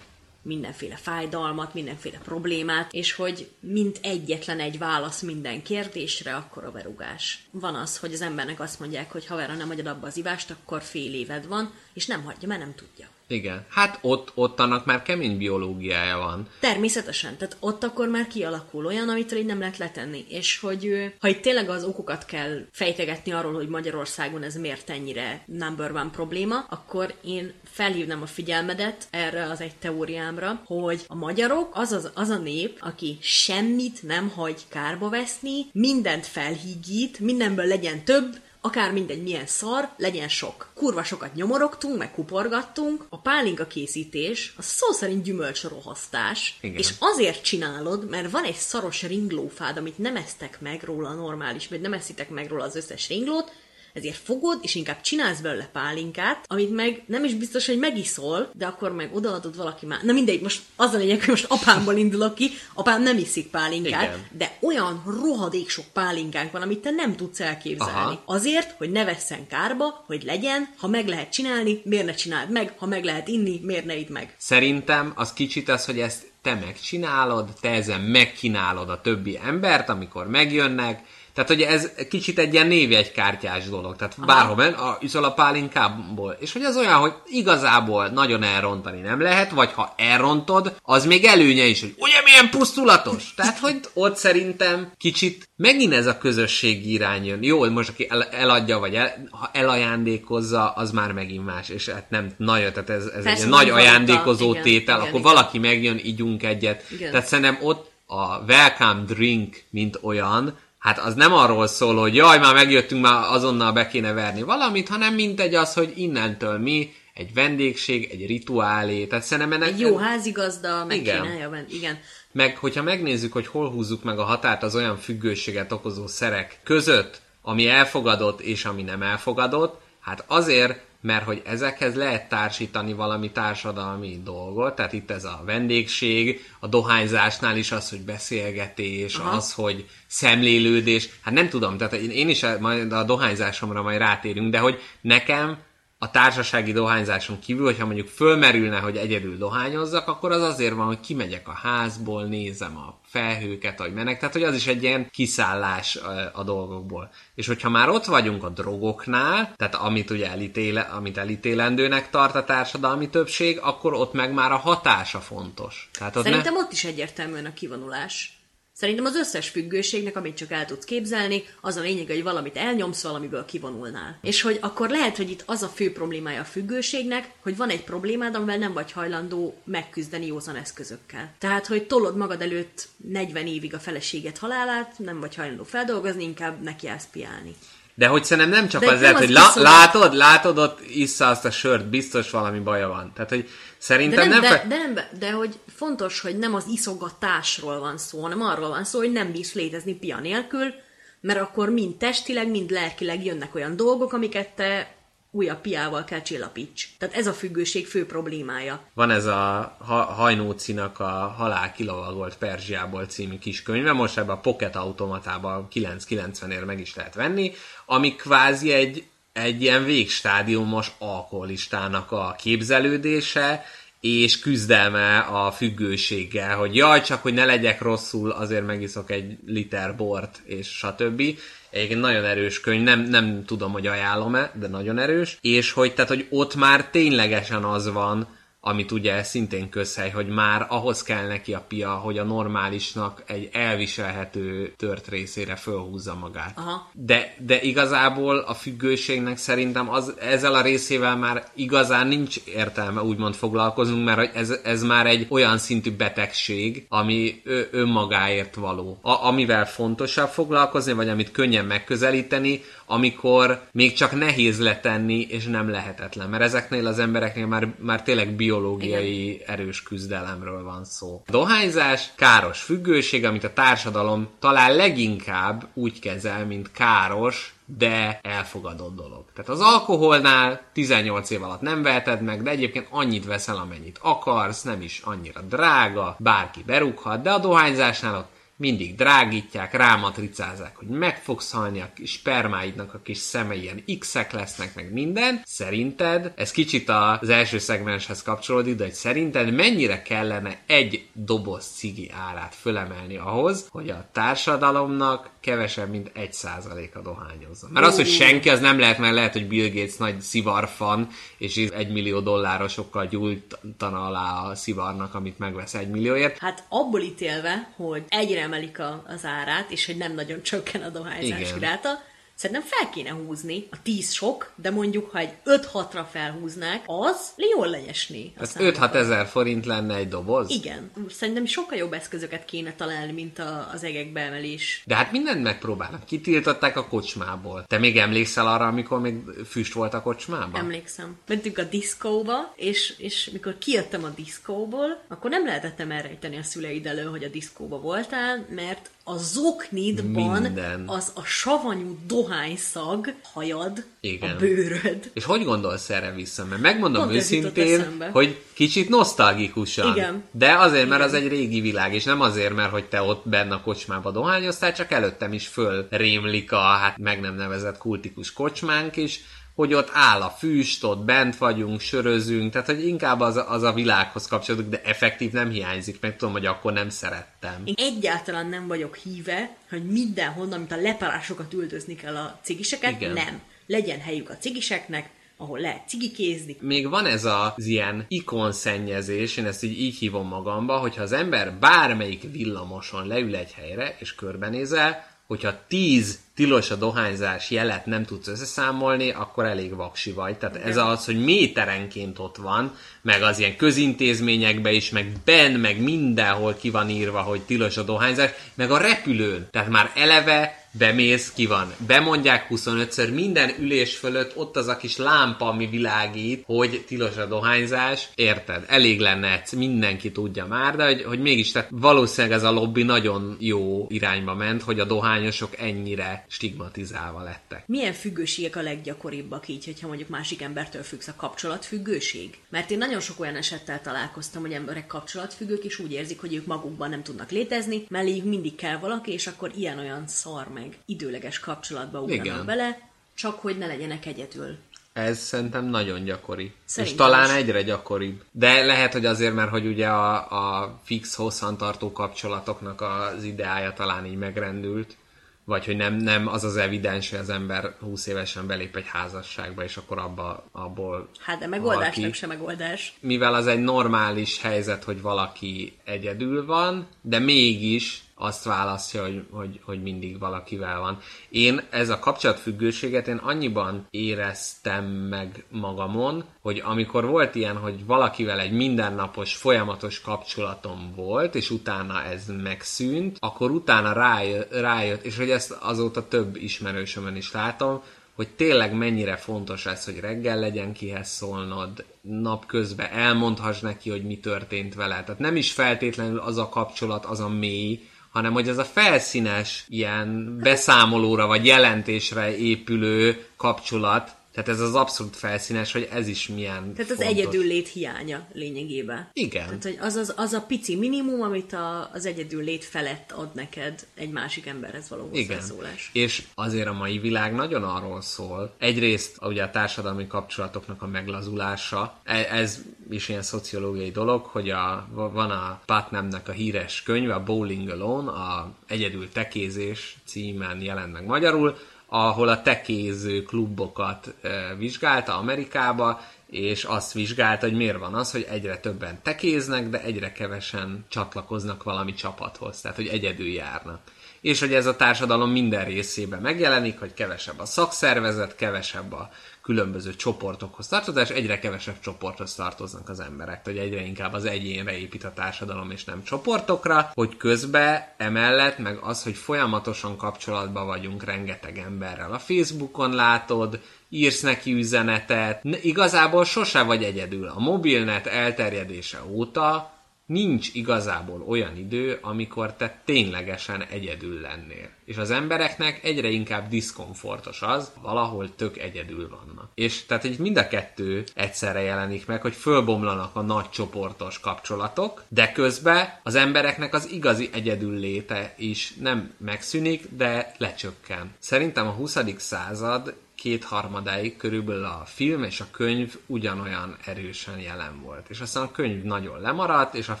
Mindenféle fájdalmat, mindenféle problémát, és hogy mint egyetlen egy válasz minden kérdésre, akkor a berugás. Van az, hogy az embernek azt mondják, hogy ha nem hagyod abba az ivást, akkor fél éved van, és nem hagyja, mert nem tudja. Igen. Hát ott, ott annak már kemény biológiája van. Természetesen, tehát ott akkor már kialakul olyan, amitől így nem lehet letenni. És hogy ha itt tényleg az okokat kell fejtegetni arról, hogy Magyarországon ez miért ennyire number one probléma, akkor én felhívnám a figyelmedet erre az egy teóriámra, hogy a magyarok az, az, az a nép, aki semmit nem hagy kárba veszni, mindent felhígít, mindenből legyen több, akár mindegy milyen szar, legyen sok. Kurva sokat nyomorogtunk, meg kuporgattunk. A pálinka készítés, az szó szerint gyümölcsrohasztás, Igen. és azért csinálod, mert van egy szaros ringlófád, amit nem esztek meg róla normális, vagy nem eszitek meg róla az összes ringlót, ezért fogod, és inkább csinálsz belőle pálinkát, amit meg nem is biztos, hogy megiszol, de akkor meg odaadod valaki már. Na mindegy, most az a lényeg, hogy most apámból indulok ki, apám nem iszik pálinkát, Igen. de olyan rohadék sok pálinkánk van, amit te nem tudsz elképzelni. Aha. Azért, hogy ne vesszen kárba, hogy legyen, ha meg lehet csinálni, miért ne csináld meg, ha meg lehet inni, miért ne idd meg. Szerintem az kicsit az, hogy ezt te megcsinálod, te ezen megkínálod a többi embert, amikor megjönnek, tehát, hogy ez kicsit egy ilyen névjegykártyás dolog. Tehát Aha. bárhol men, a, iszol a pálinkából. És hogy az olyan, hogy igazából nagyon elrontani nem lehet, vagy ha elrontod, az még előnye is, hogy ugye milyen pusztulatos. Tehát, hogy ott szerintem kicsit megint ez a közösségi irány jön. Jó, most aki el, eladja, vagy el, ha elajándékozza, az már megint más, és hát nem nagyon, tehát ez, ez Persze, egy nagy nagy ajándékozó Igen, tétel, igen, akkor igen. valaki megjön, ígyunk egyet. Igen. Tehát szerintem ott a welcome drink, mint olyan, hát az nem arról szól, hogy jaj, már megjöttünk, már azonnal be kéne verni valamit, hanem mint egy az, hogy innentől mi, egy vendégség, egy rituálé, tehát szerintem ennek... Egy jó házigazda Igen. megcsinálja, bent. igen. Meg, hogyha megnézzük, hogy hol húzzuk meg a határt az olyan függőséget okozó szerek között, ami elfogadott és ami nem elfogadott, hát azért, mert hogy ezekhez lehet társítani valami társadalmi dolgot, tehát itt ez a vendégség, a dohányzásnál is az, hogy beszélgetés, Aha. Az, hogy szemlélődés, hát nem tudom, tehát én, én is majd a dohányzásomra majd rátérünk, de hogy nekem a társasági dohányzáson kívül, hogyha mondjuk fölmerülne, hogy egyedül dohányozzak, akkor az azért van, hogy kimegyek a házból, nézem a felhőket, ahogy mennek, tehát hogy az is egy ilyen kiszállás a, dolgokból. És hogyha már ott vagyunk a drogoknál, tehát amit ugye elítéle, amit elítélendőnek tart a társadalmi többség, akkor ott meg már a hatása fontos. Tehát ott Szerintem ne... ott is egyértelműen a kivonulás. Szerintem az összes függőségnek, amit csak el tudsz képzelni, az a lényeg, hogy valamit elnyomsz, valamiből kivonulnál. És hogy akkor lehet, hogy itt az a fő problémája a függőségnek, hogy van egy problémád, amivel nem vagy hajlandó megküzdeni józan eszközökkel. Tehát, hogy tolod magad előtt 40 évig a feleséget halálát, nem vagy hajlandó feldolgozni, inkább neki állsz piálni. De hogy szerintem nem csak De az nem lehet, az hogy lá- viszont- látod, látod, ott issza azt a sört, biztos valami baja van. Tehát, hogy De szerintem nem, nem... de, fe- de, nem, de hogy fontos, hogy nem az iszogatásról van szó, hanem arról van szó, hogy nem bírsz létezni pia nélkül, mert akkor mind testileg, mind lelkileg jönnek olyan dolgok, amiket te újabb piával kell csillapíts. Tehát ez a függőség fő problémája. Van ez a ha- Hajnócinak a Halál kilovagolt Perzsiából című kis könyve, most ebben a Pocket automatában 990-ért meg is lehet venni, ami kvázi egy, egy ilyen végstádiumos alkoholistának a képzelődése, és küzdelme a függőséggel, hogy jaj, csak hogy ne legyek rosszul, azért megiszok egy liter bort, és stb. Egyébként nagyon erős könyv, nem, nem tudom, hogy ajánlom-e, de nagyon erős. És hogy, tehát, hogy ott már ténylegesen az van, amit ugye szintén közhely, hogy már ahhoz kell neki a pia, hogy a normálisnak egy elviselhető tört részére fölhúzza magát. Aha. De, de igazából a függőségnek szerintem az, ezzel a részével már igazán nincs értelme úgymond foglalkozunk, mert ez, ez már egy olyan szintű betegség, ami ö, önmagáért való. A, amivel fontosabb foglalkozni, vagy amit könnyen megközelíteni, amikor még csak nehéz letenni, és nem lehetetlen. Mert ezeknél az embereknél már, már tényleg biológiai Igen. erős küzdelemről van szó. Dohányzás káros függőség, amit a társadalom talán leginkább úgy kezel, mint káros, de elfogadott dolog. Tehát az alkoholnál 18 év alatt nem veheted meg, de egyébként annyit veszel, amennyit akarsz, nem is annyira drága, bárki berúghat, de a dohányzásnál ott mindig drágítják, rámatricázzák, hogy meg fogsz halni, a kis spermáidnak a kis szemei ilyen X-ek lesznek, meg minden. Szerinted, ez kicsit az első szegmenshez kapcsolódik, de hogy szerinted mennyire kellene egy doboz cigi árát fölemelni ahhoz, hogy a társadalomnak kevesebb, mint egy százaléka dohányozzon. Mert az, hogy senki, az nem lehet, mert lehet, hogy Bill Gates nagy szivarfan, és egy millió dollárosokkal gyújtana alá a szivarnak, amit megvesz egy millióért. Hát abból ítélve, hogy egyre emelik a, az árát, és hogy nem nagyon csökken a dohányzás Igen. iráta, szerintem fel kéne húzni. A 10 sok, de mondjuk, ha egy 5-6-ra felhúznák, az jól Tehát számokat. 5-6 ezer forint lenne egy doboz? Igen. Szerintem sokkal jobb eszközöket kéne találni, mint a, az egek beemelés. De hát mindent megpróbálnak. Kitiltották a kocsmából. Te még emlékszel arra, amikor még füst volt a kocsmában? Emlékszem. Mentünk a diszkóba, és, és mikor kijöttem a diszkóból, akkor nem lehetettem elrejteni a szüleid elől, hogy a diszkóba voltál, mert a zoknidban Minden. az a savanyú dohányszag hajad Igen. a bőröd. És hogy gondolsz erre vissza? Mert megmondom Pont őszintén, hogy kicsit nosztalgikusan. Igen. De azért, mert az egy régi világ, és nem azért, mert hogy te ott benne a kocsmába dohányoztál, csak előttem is föl rémlik a hát meg nem nevezett kultikus kocsmánk is, hogy ott áll a füst, ott bent vagyunk, sörözünk, tehát hogy inkább az, a- az a világhoz kapcsolódik, de effektív nem hiányzik, meg tudom, hogy akkor nem szerettem. Én egyáltalán nem vagyok híve, hogy mindenhonnan, mint a leparásokat üldözni kell a cigiseket. Igen. Nem. Legyen helyük a cigiseknek, ahol lehet cigikézni. még van ez az ilyen ikonszennyezés, én ezt így, így hívom magamba, hogyha az ember bármelyik villamoson leül egy helyre, és körbenézel, hogyha tíz tilos a dohányzás jelet nem tudsz összeszámolni, akkor elég vaksi vagy. Tehát ez az, hogy méterenként ott van, meg az ilyen közintézményekben is, meg ben, meg mindenhol ki van írva, hogy tilos a dohányzás, meg a repülőn. Tehát már eleve bemész, ki van. Bemondják 25-ször, minden ülés fölött ott az a kis lámpa, ami világít, hogy tilos a dohányzás. Érted? Elég lenne egyszer, mindenki tudja már, de hogy, hogy mégis, tehát valószínűleg ez a lobby nagyon jó irányba ment, hogy a dohányosok ennyire stigmatizálva lettek. Milyen függőségek a leggyakoribbak így, hogyha mondjuk másik embertől függsz a kapcsolatfüggőség? Mert én nagyon sok olyan esettel találkoztam, hogy emberek kapcsolatfüggők, és úgy érzik, hogy ők magukban nem tudnak létezni, melléjük mindig kell valaki, és akkor ilyen-olyan szar meg időleges kapcsolatba ugranak Igen. bele, csak hogy ne legyenek egyedül. Ez szerintem nagyon gyakori. Szerintem és talán is. egyre gyakoribb. De lehet, hogy azért, mert hogy ugye a, a fix, hosszantartó kapcsolatoknak az ideája talán így megrendült, vagy hogy nem, nem az az evidens, hogy az ember 20 évesen belép egy házasságba, és akkor abba, abból Hát de megoldásnak valaki- se megoldás. mivel az egy normális helyzet, hogy valaki egyedül van, de mégis azt választja, hogy, hogy, hogy mindig valakivel van. Én ez a kapcsolatfüggőséget én annyiban éreztem meg magamon, hogy amikor volt ilyen, hogy valakivel egy mindennapos, folyamatos kapcsolatom volt, és utána ez megszűnt, akkor utána rájött, rájött és hogy ezt azóta több ismerősömön is látom, hogy tényleg mennyire fontos ez, hogy reggel legyen kihez szólnod, napközben elmondhass neki, hogy mi történt vele. Tehát nem is feltétlenül az a kapcsolat, az a mély, hanem hogy ez a felszínes ilyen beszámolóra vagy jelentésre épülő kapcsolat, tehát ez az abszolút felszínes, hogy ez is milyen Tehát az fontos. egyedüllét hiánya lényegében. Igen. Tehát, hogy az, az, az a pici minimum, amit a, az egyedüllét felett ad neked egy másik emberhez való Igen. hozzászólás. És azért a mai világ nagyon arról szól. Egyrészt ugye a társadalmi kapcsolatoknak a meglazulása, e- ez is ilyen szociológiai dolog, hogy a, van a Putnamnek a híres könyve, a Bowling Alone, a Egyedül tekézés címen jelent meg magyarul, ahol a tekéző klubokat e, vizsgálta Amerikába, és azt vizsgálta, hogy miért van az, hogy egyre többen tekéznek, de egyre kevesen csatlakoznak valami csapathoz, tehát hogy egyedül járnak. És hogy ez a társadalom minden részében megjelenik, hogy kevesebb a szakszervezet, kevesebb a különböző csoportokhoz tartozás, egyre kevesebb csoporthoz tartoznak az emberek, hogy egyre inkább az egyénre épít a társadalom, és nem csoportokra, hogy közben emellett meg az, hogy folyamatosan kapcsolatban vagyunk rengeteg emberrel. A Facebookon látod, írsz neki üzenetet, ne- igazából sose vagy egyedül. A mobilnet elterjedése óta nincs igazából olyan idő, amikor te ténylegesen egyedül lennél. És az embereknek egyre inkább diszkomfortos az, valahol tök egyedül vannak. És tehát így mind a kettő egyszerre jelenik meg, hogy fölbomlanak a nagy csoportos kapcsolatok, de közben az embereknek az igazi egyedül léte is nem megszűnik, de lecsökken. Szerintem a 20. század kétharmadáig körülbelül a film és a könyv ugyanolyan erősen jelen volt. És aztán a könyv nagyon lemaradt, és a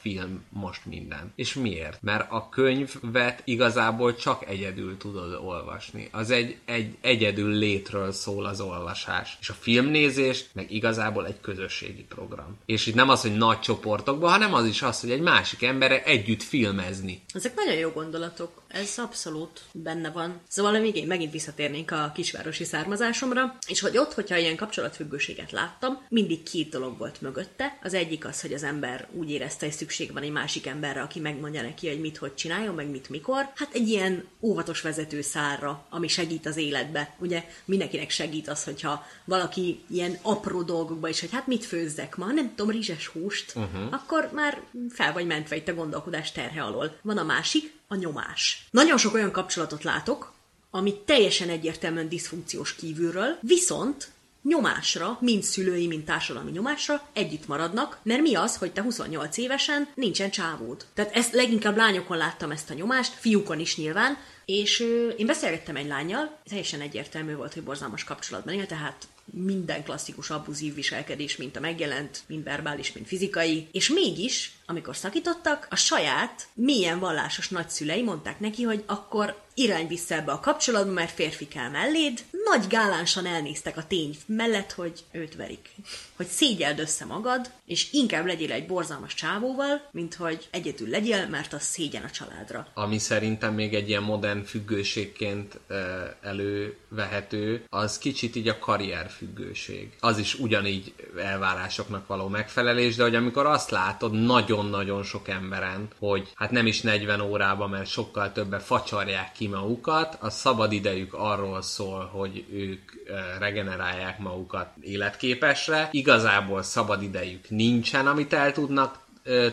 film most minden. És miért? Mert a könyvet igazából csak egyedül tudod olvasni. Az egy, egy egyedül létről szól az olvasás. És a filmnézés meg igazából egy közösségi program. És itt nem az, hogy nagy csoportokban, hanem az is az, hogy egy másik emberre együtt filmezni. Ezek nagyon jó gondolatok. Ez abszolút benne van. Szóval még én megint visszatérnénk a kisvárosi származásomra, és hogy ott, hogyha ilyen kapcsolatfüggőséget láttam, mindig két dolog volt mögötte. Az egyik az, hogy az ember úgy érezte, hogy szükség van egy másik emberre, aki megmondja neki, hogy mit, hogy csináljon, meg mit, mikor. Hát egy ilyen óvatos vezető szárra, ami segít az életbe. Ugye mindenkinek segít az, hogyha valaki ilyen apró dolgokba is, hogy hát mit főzzek ma, nem tudom, rizses húst, Mhm. akkor már fel vagy mentve itt a gondolkodás terhe alól. Van a másik, a nyomás. Nagyon sok olyan kapcsolatot látok, ami teljesen egyértelműen diszfunkciós kívülről, viszont nyomásra, mind szülői, mind társadalmi nyomásra együtt maradnak, mert mi az, hogy te 28 évesen nincsen csávód. Tehát ezt leginkább lányokon láttam ezt a nyomást, fiúkon is nyilván, és én beszélgettem egy lányjal, teljesen egyértelmű volt, hogy borzalmas kapcsolatban él, tehát minden klasszikus abuzív viselkedés, mint a megjelent, mind verbális, mind fizikai, és mégis, amikor szakítottak, a saját, milyen vallásos nagyszülei mondták neki, hogy akkor irány vissza ebbe a kapcsolatba, mert férfi kell melléd. Nagy gálánsan elnéztek a tény mellett, hogy őt verik. Hogy szégyeld össze magad, és inkább legyél egy borzalmas csávóval, mint hogy egyedül legyél, mert az szégyen a családra. ami szerintem még egy ilyen modern függőségként elővehető, az kicsit így a karrierfüggőség. Az is ugyanígy elvárásoknak való megfelelés, de hogy amikor azt látod nagyon-nagyon sok emberen, hogy hát nem is 40 órában, mert sokkal többen facsarják ki magukat, a szabad idejük arról szól, hogy ők regenerálják magukat életképesre, igazából szabad idejük nincsen, amit el tudnak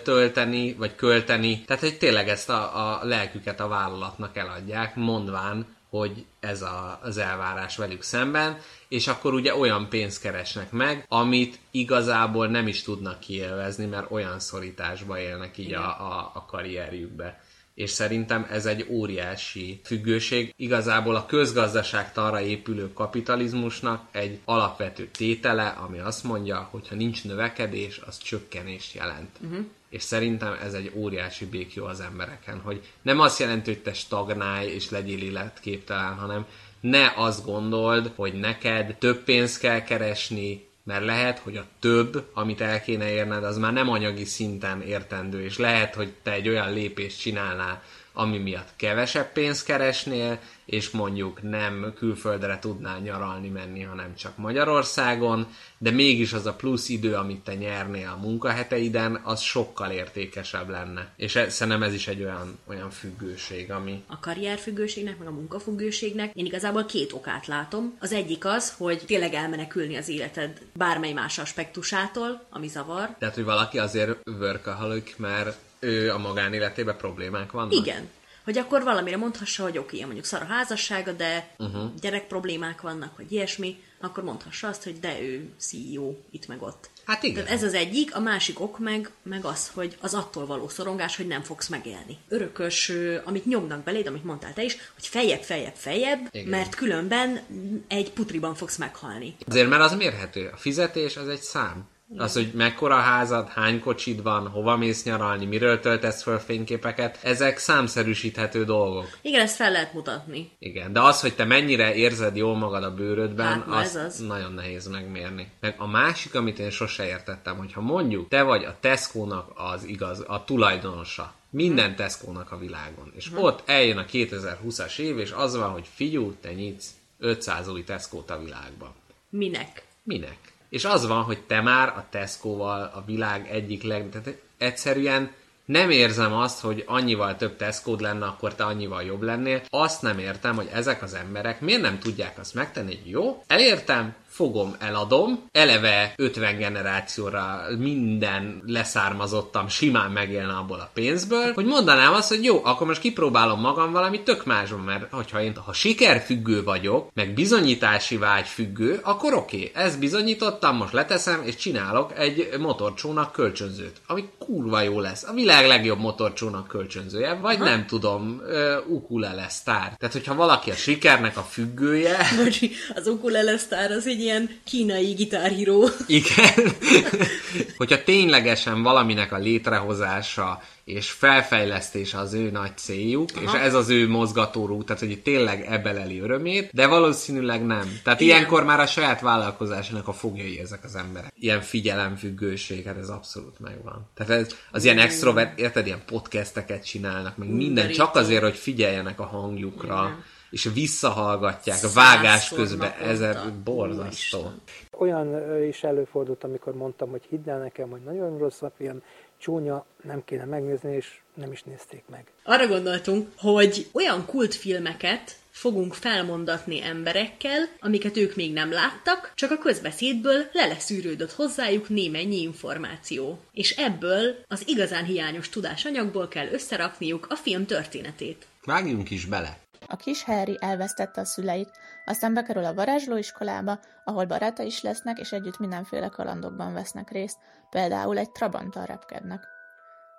tölteni, vagy költeni. Tehát, hogy tényleg ezt a, a lelküket a vállalatnak eladják, mondván, hogy ez a, az elvárás velük szemben, és akkor ugye olyan pénzt keresnek meg, amit igazából nem is tudnak kielvezni, mert olyan szorításba élnek így a, a, a karrierjükbe. És szerintem ez egy óriási függőség. Igazából a közgazdaságtanra épülő kapitalizmusnak egy alapvető tétele, ami azt mondja, hogy ha nincs növekedés, az csökkenést jelent. Uh-huh. És szerintem ez egy óriási békjó az embereken, hogy nem azt jelenti, hogy te stagnálj és legyél életképtelen, hanem ne azt gondold, hogy neked több pénzt kell keresni, mert lehet, hogy a több, amit el kéne érned, az már nem anyagi szinten értendő, és lehet, hogy te egy olyan lépést csinálnál, ami miatt kevesebb pénzt keresnél, és mondjuk nem külföldre tudnál nyaralni menni, hanem csak Magyarországon, de mégis az a plusz idő, amit te nyernél a munkaheteiden, az sokkal értékesebb lenne. És ez, szerintem ez is egy olyan, olyan függőség, ami... A karrierfüggőségnek, meg a munkafüggőségnek én igazából két okát látom. Az egyik az, hogy tényleg elmenekülni az életed bármely más aspektusától, ami zavar. Tehát, hogy valaki azért workaholic, mert ő a magánéletében problémák vannak? Igen. Hogy akkor valamire mondhassa, hogy oké, okay, mondjuk szar a házassága, de Uh-huh. gyerek problémák vannak, vagy ilyesmi, akkor mondhassa azt, hogy de ő CEO itt meg ott. Hát igen. Tehát ez az egyik, a másik ok meg, meg az, hogy az attól való szorongás, hogy nem fogsz megélni. Örökös, amit nyomnak beléd, amit mondtál te is, hogy feljebb, feljebb, feljebb, Igen. mert különben egy putriban fogsz meghalni. Azért, mert az mérhető. A fizetés az egy szám. Az, hogy mekkora házad, hány kocsid van, hova mész nyaralni, miről töltesz föl fényképeket, ezek számszerűsíthető dolgok. Igen, ezt fel lehet mutatni. Igen, de az, hogy te mennyire érzed jól magad a bőrödben, Hát, az, az. nagyon nehéz megmérni. Meg a másik, amit én sose értettem, hogyha mondjuk te vagy a Tesco-nak az igaz, a tulajdonosa, minden Tesco-nak a világon, és Mhm. ott eljön a 2020-as év, és az van, hogy figyú, te nyitsz 500 új Tesco-t a világba. Minek? Minek? És az van, hogy te már a Tesco-val a világ egyik leg... Tehát egyszerűen nem érzem azt, hogy annyival több tesco lenne, akkor te annyival jobb lennél. Azt nem értem, hogy ezek az emberek miért nem tudják azt megtenni, hogy jó, elértem, fogom, eladom, eleve 50 generációra minden leszármazottam simán megélne abból a pénzből, hogy mondanám azt, hogy jó, akkor most kipróbálom magam valami tök másban, mert hogyha én ha sikerfüggő vagyok, meg bizonyítási vágy függő, akkor oké, okay, ezt bizonyítottam, most leteszem, és csinálok egy motorcsónak kölcsönzőt, ami kurva jó lesz. A világ legjobb motorcsónak kölcsönzője, vagy Aha. nem tudom, uh, ukulele sztár. Tehát, hogyha valaki a sikernek a függője, Bocsi, az ukulele sztár az egy ilyen kínai gitárhíró. Igen. Hogyha ténylegesen valaminek a létrehozása és felfejlesztése az ő nagy céljuk, Aha. és ez az ő mozgatórú, tehát hogy tényleg ebbe leli örömét, de valószínűleg nem. Tehát Igen. ilyenkor már a saját vállalkozásának a fogjai ezek az emberek. Ilyen figyelemfüggőség, hát ez abszolút megvan. Tehát ez, az ilyen extrovert, érted, ilyen podcasteket csinálnak, meg minden, csak azért, hogy figyeljenek a hangjukra, Igen. És visszahallgatják a vágás közben. Ezer borzasztó. Olyan is előfordult, amikor mondtam, hogy hidd el nekem, hogy nagyon rossz a film, csúnya, nem kéne megnézni, és nem is nézték meg. Arra gondoltunk, hogy olyan kultfilmeket fogunk felmondatni emberekkel, amiket ők még nem láttak, csak a közbeszédből leleszűrődött hozzájuk némennyi információ. És ebből az igazán hiányos tudásanyagból kell összerakniuk a film történetét. Vágjunk is bele. A kis Harry elvesztette a szüleit, aztán bekerül a varázslóiskolába, ahol baráta is lesznek, és együtt mindenféle kalandokban vesznek részt, például egy trabanttal repkednek.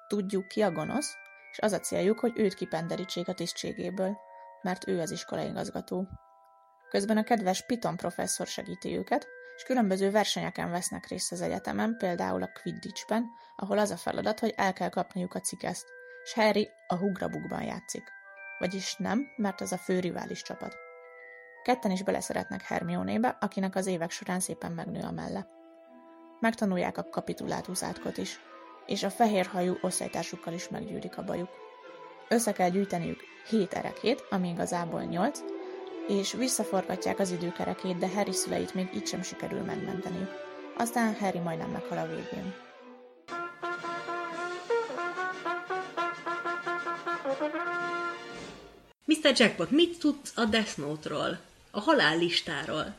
Tudjuk ki a gonosz, és az a céljuk, hogy őt kipenderítsék a tisztségéből, mert ő az iskolaigazgató. Közben a kedves Piton professzor segíti őket, és különböző versenyeken vesznek részt az egyetemen, például a Quidditchben, ahol az a feladat, hogy el kell kapniuk a cikeszt, és Harry a Hugrabukban játszik. Vagyis nem, mert az a fő rivális csapat. Ketten is beleszeretnek Hermione-be, akinek az évek során szépen megnő a melle. Megtanulják a kapitulátus átkot is, és a fehérhajú osztálytársukkal is meggyűlik a bajuk. Össze kell gyűjteniük hét erekét, ami igazából nyolc, és visszaforgatják az időkerekét, de Harry szüleit még így sem sikerül megmenteniük. Aztán Harry majdnem meghal a végén. Mr. Jackpot, mit tudsz a Death Note-ról? A halállistáról?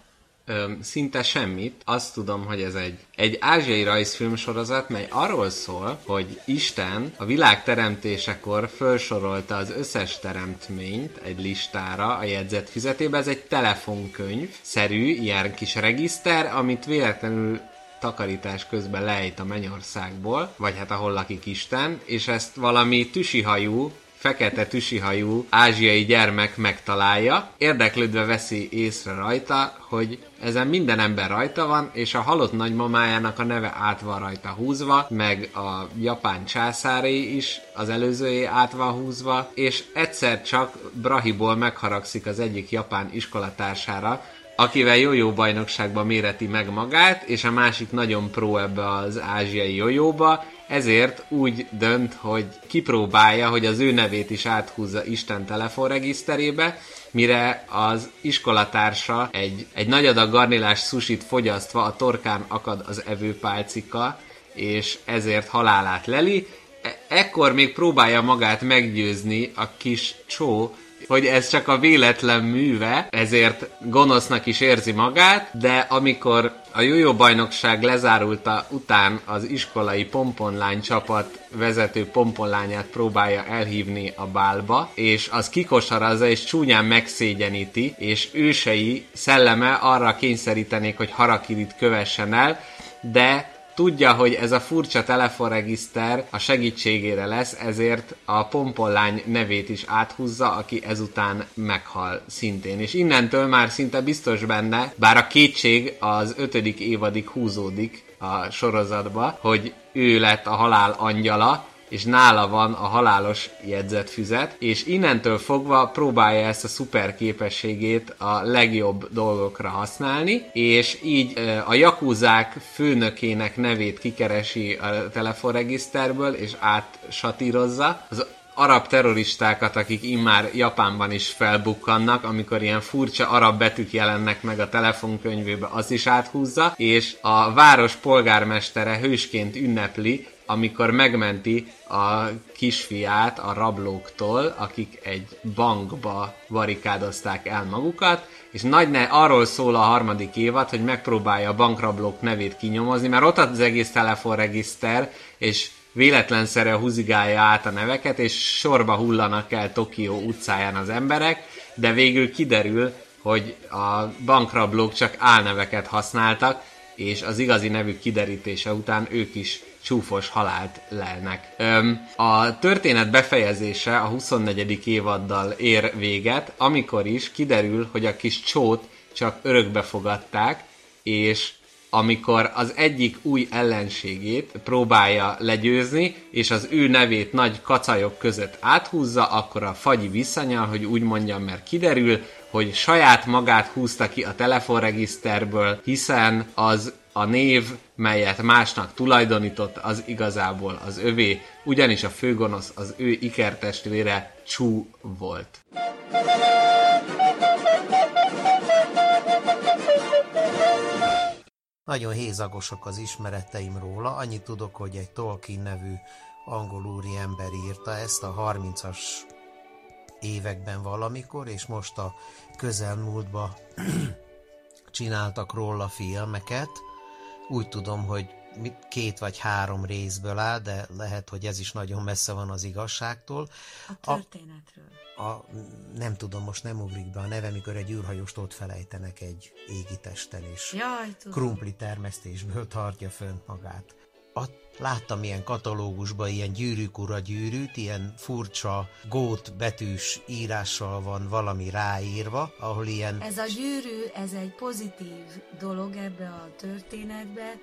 Ö, szinte semmit. Azt tudom, hogy ez egy, egy ázsiai rajzfilmsorozat, mely arról szól, hogy Isten a világ teremtésekor felsorolta az összes teremtményt egy listára a jegyzett fizetébe. Ez egy telefonkönyv szerű, ilyen kis regiszter, amit véletlenül takarítás közben lejt a mennyországból, vagy hát ahol lakik Isten, és ezt valami tüsihajú fekete tüsihajú ázsiai gyermek megtalálja, érdeklődve veszi észre rajta, hogy ezen minden ember rajta van, és a halott nagymamájának a neve át van rajta húzva, meg a japán császáré is az előzőjé át van húzva, és egyszer csak Brahiból megharagszik az egyik japán iskolatársára, akivel jó-jó bajnokságban méreti meg magát, és a másik nagyon pró ebbe az ázsiai jójóba, ezért úgy dönt, hogy kipróbálja, hogy az ő nevét is áthúzza Isten telefonregiszterébe, mire az iskolatársa egy, egy nagy adag garnilás susit fogyasztva a torkán akad az evőpálcika, és ezért halálát leli. E- ekkor még próbálja magát meggyőzni a kis csó, hogy ez csak a véletlen műve, ezért gonosznak is érzi magát, de amikor a jó bajnokság lezárulta után az iskolai pomponlány csapat vezető pomponlányát próbálja elhívni a bálba, és az kikosarazza és csúnyán megszégyeníti, és ősei szelleme arra kényszerítenék, hogy harakirit kövessen el, de tudja, hogy ez a furcsa telefonregiszter a segítségére lesz, ezért a pompollány nevét is áthúzza, aki ezután meghal szintén. És innentől már szinte biztos benne, bár a kétség az ötödik évadig húzódik a sorozatba, hogy ő lett a halál angyala, és nála van a halálos jegyzetfüzet, és innentől fogva próbálja ezt a szuper képességét a legjobb dolgokra használni, és így a jakuzák főnökének nevét kikeresi a telefonregiszterből, és átsatírozza. Az arab terroristákat, akik immár Japánban is felbukkannak, amikor ilyen furcsa arab betűk jelennek meg a telefonkönyvébe, az is áthúzza, és a város polgármestere hősként ünnepli, amikor megmenti a kisfiát a rablóktól, akik egy bankba barikádozták el magukat, és nagy ne, arról szól a harmadik évad, hogy megpróbálja a bankrablók nevét kinyomozni, mert ott az egész telefonregiszter, és véletlenszerűen húzigálja át a neveket, és sorba hullanak el Tokió utcáján az emberek, de végül kiderül, hogy a bankrablók csak álneveket használtak, és az igazi nevük kiderítése után ők is csúfos halált lelnek. Öm, a történet befejezése a 24. évaddal ér véget, amikor is kiderül, hogy a kis csót csak örökbe fogadták, és amikor az egyik új ellenségét próbálja legyőzni, és az ő nevét nagy kacajok között áthúzza, akkor a fagyi visszanyal, hogy úgy mondjam, mert kiderül, hogy saját magát húzta ki a telefonregiszterből, hiszen az a név, melyet másnak tulajdonított, az igazából az övé, ugyanis a főgonosz az ő ikertestvére Csú volt. Nagyon hézagosak az ismereteim róla, annyit tudok, hogy egy Tolkien nevű angol úri ember írta ezt a 30-as években valamikor, és most a közelmúltban csináltak róla filmeket, úgy tudom, hogy két vagy három részből áll, de lehet, hogy ez is nagyon messze van az igazságtól. A történetről. A, a, nem tudom, most nem ugrik be a neve, mikor egy űrhajóst ott felejtenek egy égitesttel, és Jaj, tudom. krumpli termesztésből tartja fönt magát. Ott láttam ilyen katalógusban ilyen gyűrűk gyűrűt, ilyen furcsa gót betűs írással van valami ráírva, ahol ilyen... Ez a gyűrű, ez egy pozitív dolog ebbe a történetbe,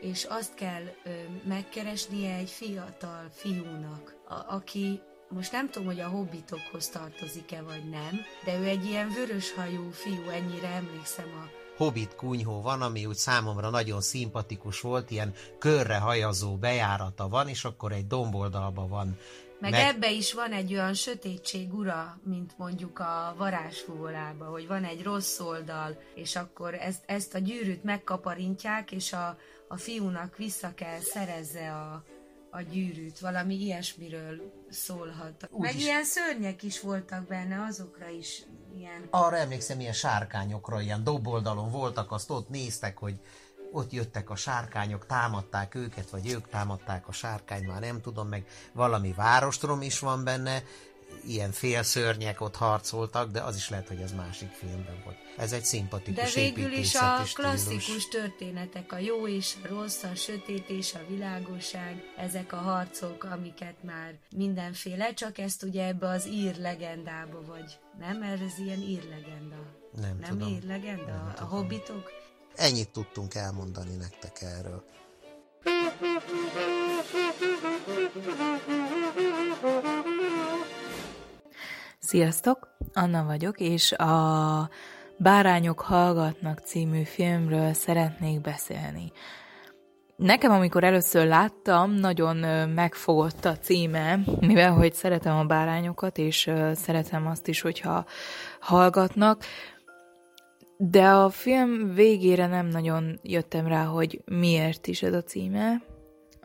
és azt kell ö, megkeresnie egy fiatal fiúnak, a, aki most nem tudom, hogy a hobbitokhoz tartozik-e vagy nem, de ő egy ilyen vöröshajú fiú, ennyire emlékszem a Hobbit kunyhó van, ami úgy számomra nagyon szimpatikus volt, ilyen körre hajazó bejárata van, és akkor egy domboldalba van. Meg, meg ebbe is van egy olyan sötétség ura, mint mondjuk a varázsfúvolába, hogy van egy rossz oldal, és akkor ezt, ezt a gyűrűt megkaparintják, és a, a fiúnak vissza kell szerezze a, a gyűrűt, valami ilyesmiről szólhat. Úgy Meg is. ilyen szörnyek is voltak benne, azokra is ilyen... Arra emlékszem, ilyen sárkányokra, ilyen doboldalon voltak, azt ott néztek, hogy ott jöttek a sárkányok, támadták őket, vagy ők támadták a sárkányt, már nem tudom, meg valami várostrom is van benne, ilyen félszörnyek ott harcoltak, de az is lehet, hogy ez másik filmben volt. Ez egy szimpatikus De végül is a klasszikus stílus. történetek, a jó és a rossz, a sötét és a világosság, ezek a harcok, amiket már mindenféle, csak ezt ugye ebbe az ír legendába vagy. Nem? Ez ilyen ír legenda. Nem Nem tudom. ír legenda? Nem a tudom. hobbitok? Ennyit tudtunk elmondani nektek erről. Sziasztok, Anna vagyok, és a Bárányok hallgatnak című filmről szeretnék beszélni. Nekem, amikor először láttam, nagyon megfogott a címe, mivel hogy szeretem a bárányokat, és szeretem azt is, hogyha hallgatnak, de a film végére nem nagyon jöttem rá, hogy miért is ez a címe.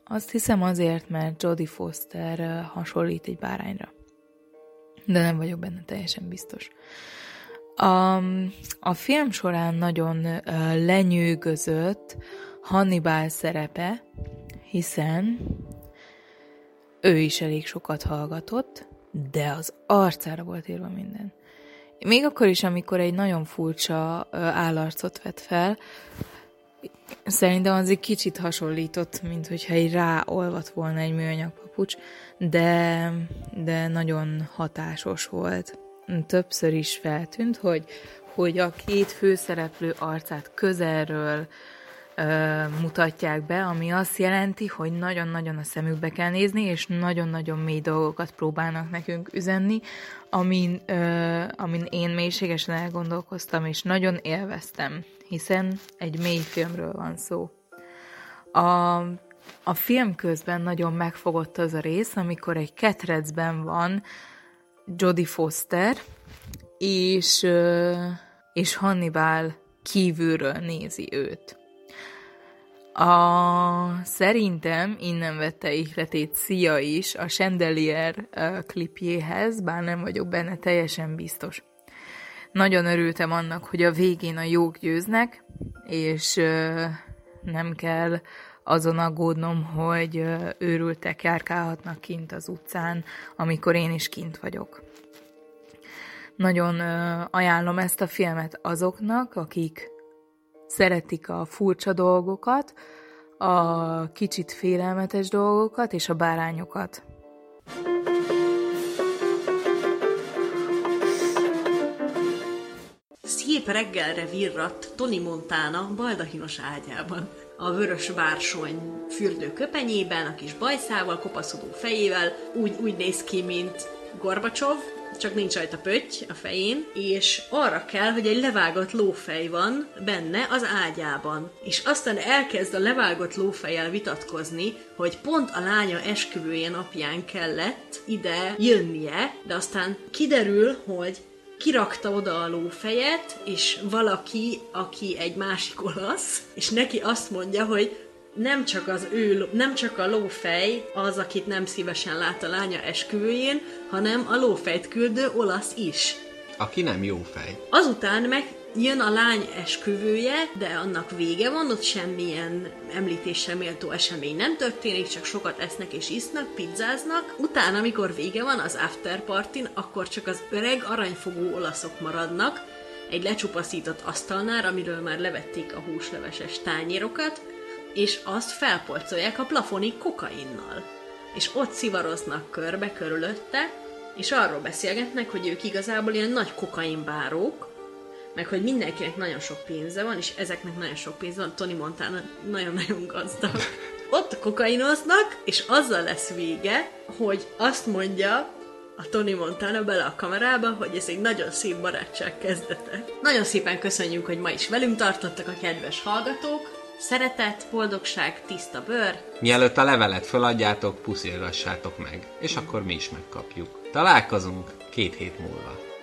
Azt hiszem azért, mert Jodie Foster hasonlít egy bárányra de nem vagyok benne teljesen biztos. A, a film során nagyon lenyűgözött Hannibal szerepe, hiszen ő is elég sokat hallgatott, de az arcára volt írva minden. Még akkor is, amikor egy nagyon furcsa állarcot vett fel, szerintem az egy kicsit hasonlított, mint hogyha egy ráolvat volna egy műanyag papucs, de, de nagyon hatásos volt. Többször is feltűnt, hogy, hogy a két főszereplő arcát közelről ö, mutatják be, ami azt jelenti, hogy nagyon-nagyon a szemükbe kell nézni, és nagyon-nagyon mély dolgokat próbálnak nekünk üzenni, amin, ö, amin én mélységesen elgondolkoztam, és nagyon élveztem, hiszen egy mély filmről van szó. A, a film közben nagyon megfogott az a rész, amikor egy ketrecben van Jodie Foster, és, és Hannibal kívülről nézi őt. A, szerintem innen vette ihletét Szia is a Chandelier klipjéhez, bár nem vagyok benne teljesen biztos. Nagyon örültem annak, hogy a végén a jók győznek, és nem kell azon aggódnom, hogy őrültek járkálhatnak kint az utcán, amikor én is kint vagyok. Nagyon ajánlom ezt a filmet azoknak, akik szeretik a furcsa dolgokat, a kicsit félelmetes dolgokat és a bárányokat. Szép reggelre virratt Tony Montana baldahinos ágyában. A vörös bársony fürdő köpenyében, a kis bajszával, kopaszodó fejével, úgy, úgy néz ki, mint Gorbacsov, csak nincs rajta pötty a fején, és arra kell, hogy egy levágott lófej van benne az ágyában. És aztán elkezd a levágott lófejjel vitatkozni, hogy pont a lánya esküvője napján kellett ide jönnie, de aztán kiderül, hogy kirakta oda a lófejet, és valaki, aki egy másik olasz, és neki azt mondja, hogy nem csak az ő, nem csak a lófej az, akit nem szívesen lát a lánya esküvőjén, hanem a lófejt küldő olasz is. Aki nem jó fej. Azután meg jön a lány esküvője, de annak vége van, ott semmilyen említésre méltó esemény nem történik, csak sokat esznek és isznak, pizzáznak. Utána, amikor vége van az after partin, akkor csak az öreg aranyfogó olaszok maradnak, egy lecsupaszított asztalnál, amiről már levették a húsleveses tányérokat, és azt felpolcolják a plafonig kokainnal. És ott szivaroznak körbe körülötte, és arról beszélgetnek, hogy ők igazából ilyen nagy kokainbárók, meg hogy mindenkinek nagyon sok pénze van, és ezeknek nagyon sok pénze van, Tony Montana nagyon-nagyon gazdag. Ott kokainoznak, és azzal lesz vége, hogy azt mondja a Tony Montana bele a kamerába, hogy ez egy nagyon szép barátság kezdete. Nagyon szépen köszönjük, hogy ma is velünk tartottak a kedves hallgatók. Szeretet, boldogság, tiszta bőr. Mielőtt a levelet föladjátok, puszilgassátok meg, és akkor mi is megkapjuk. Találkozunk két hét múlva.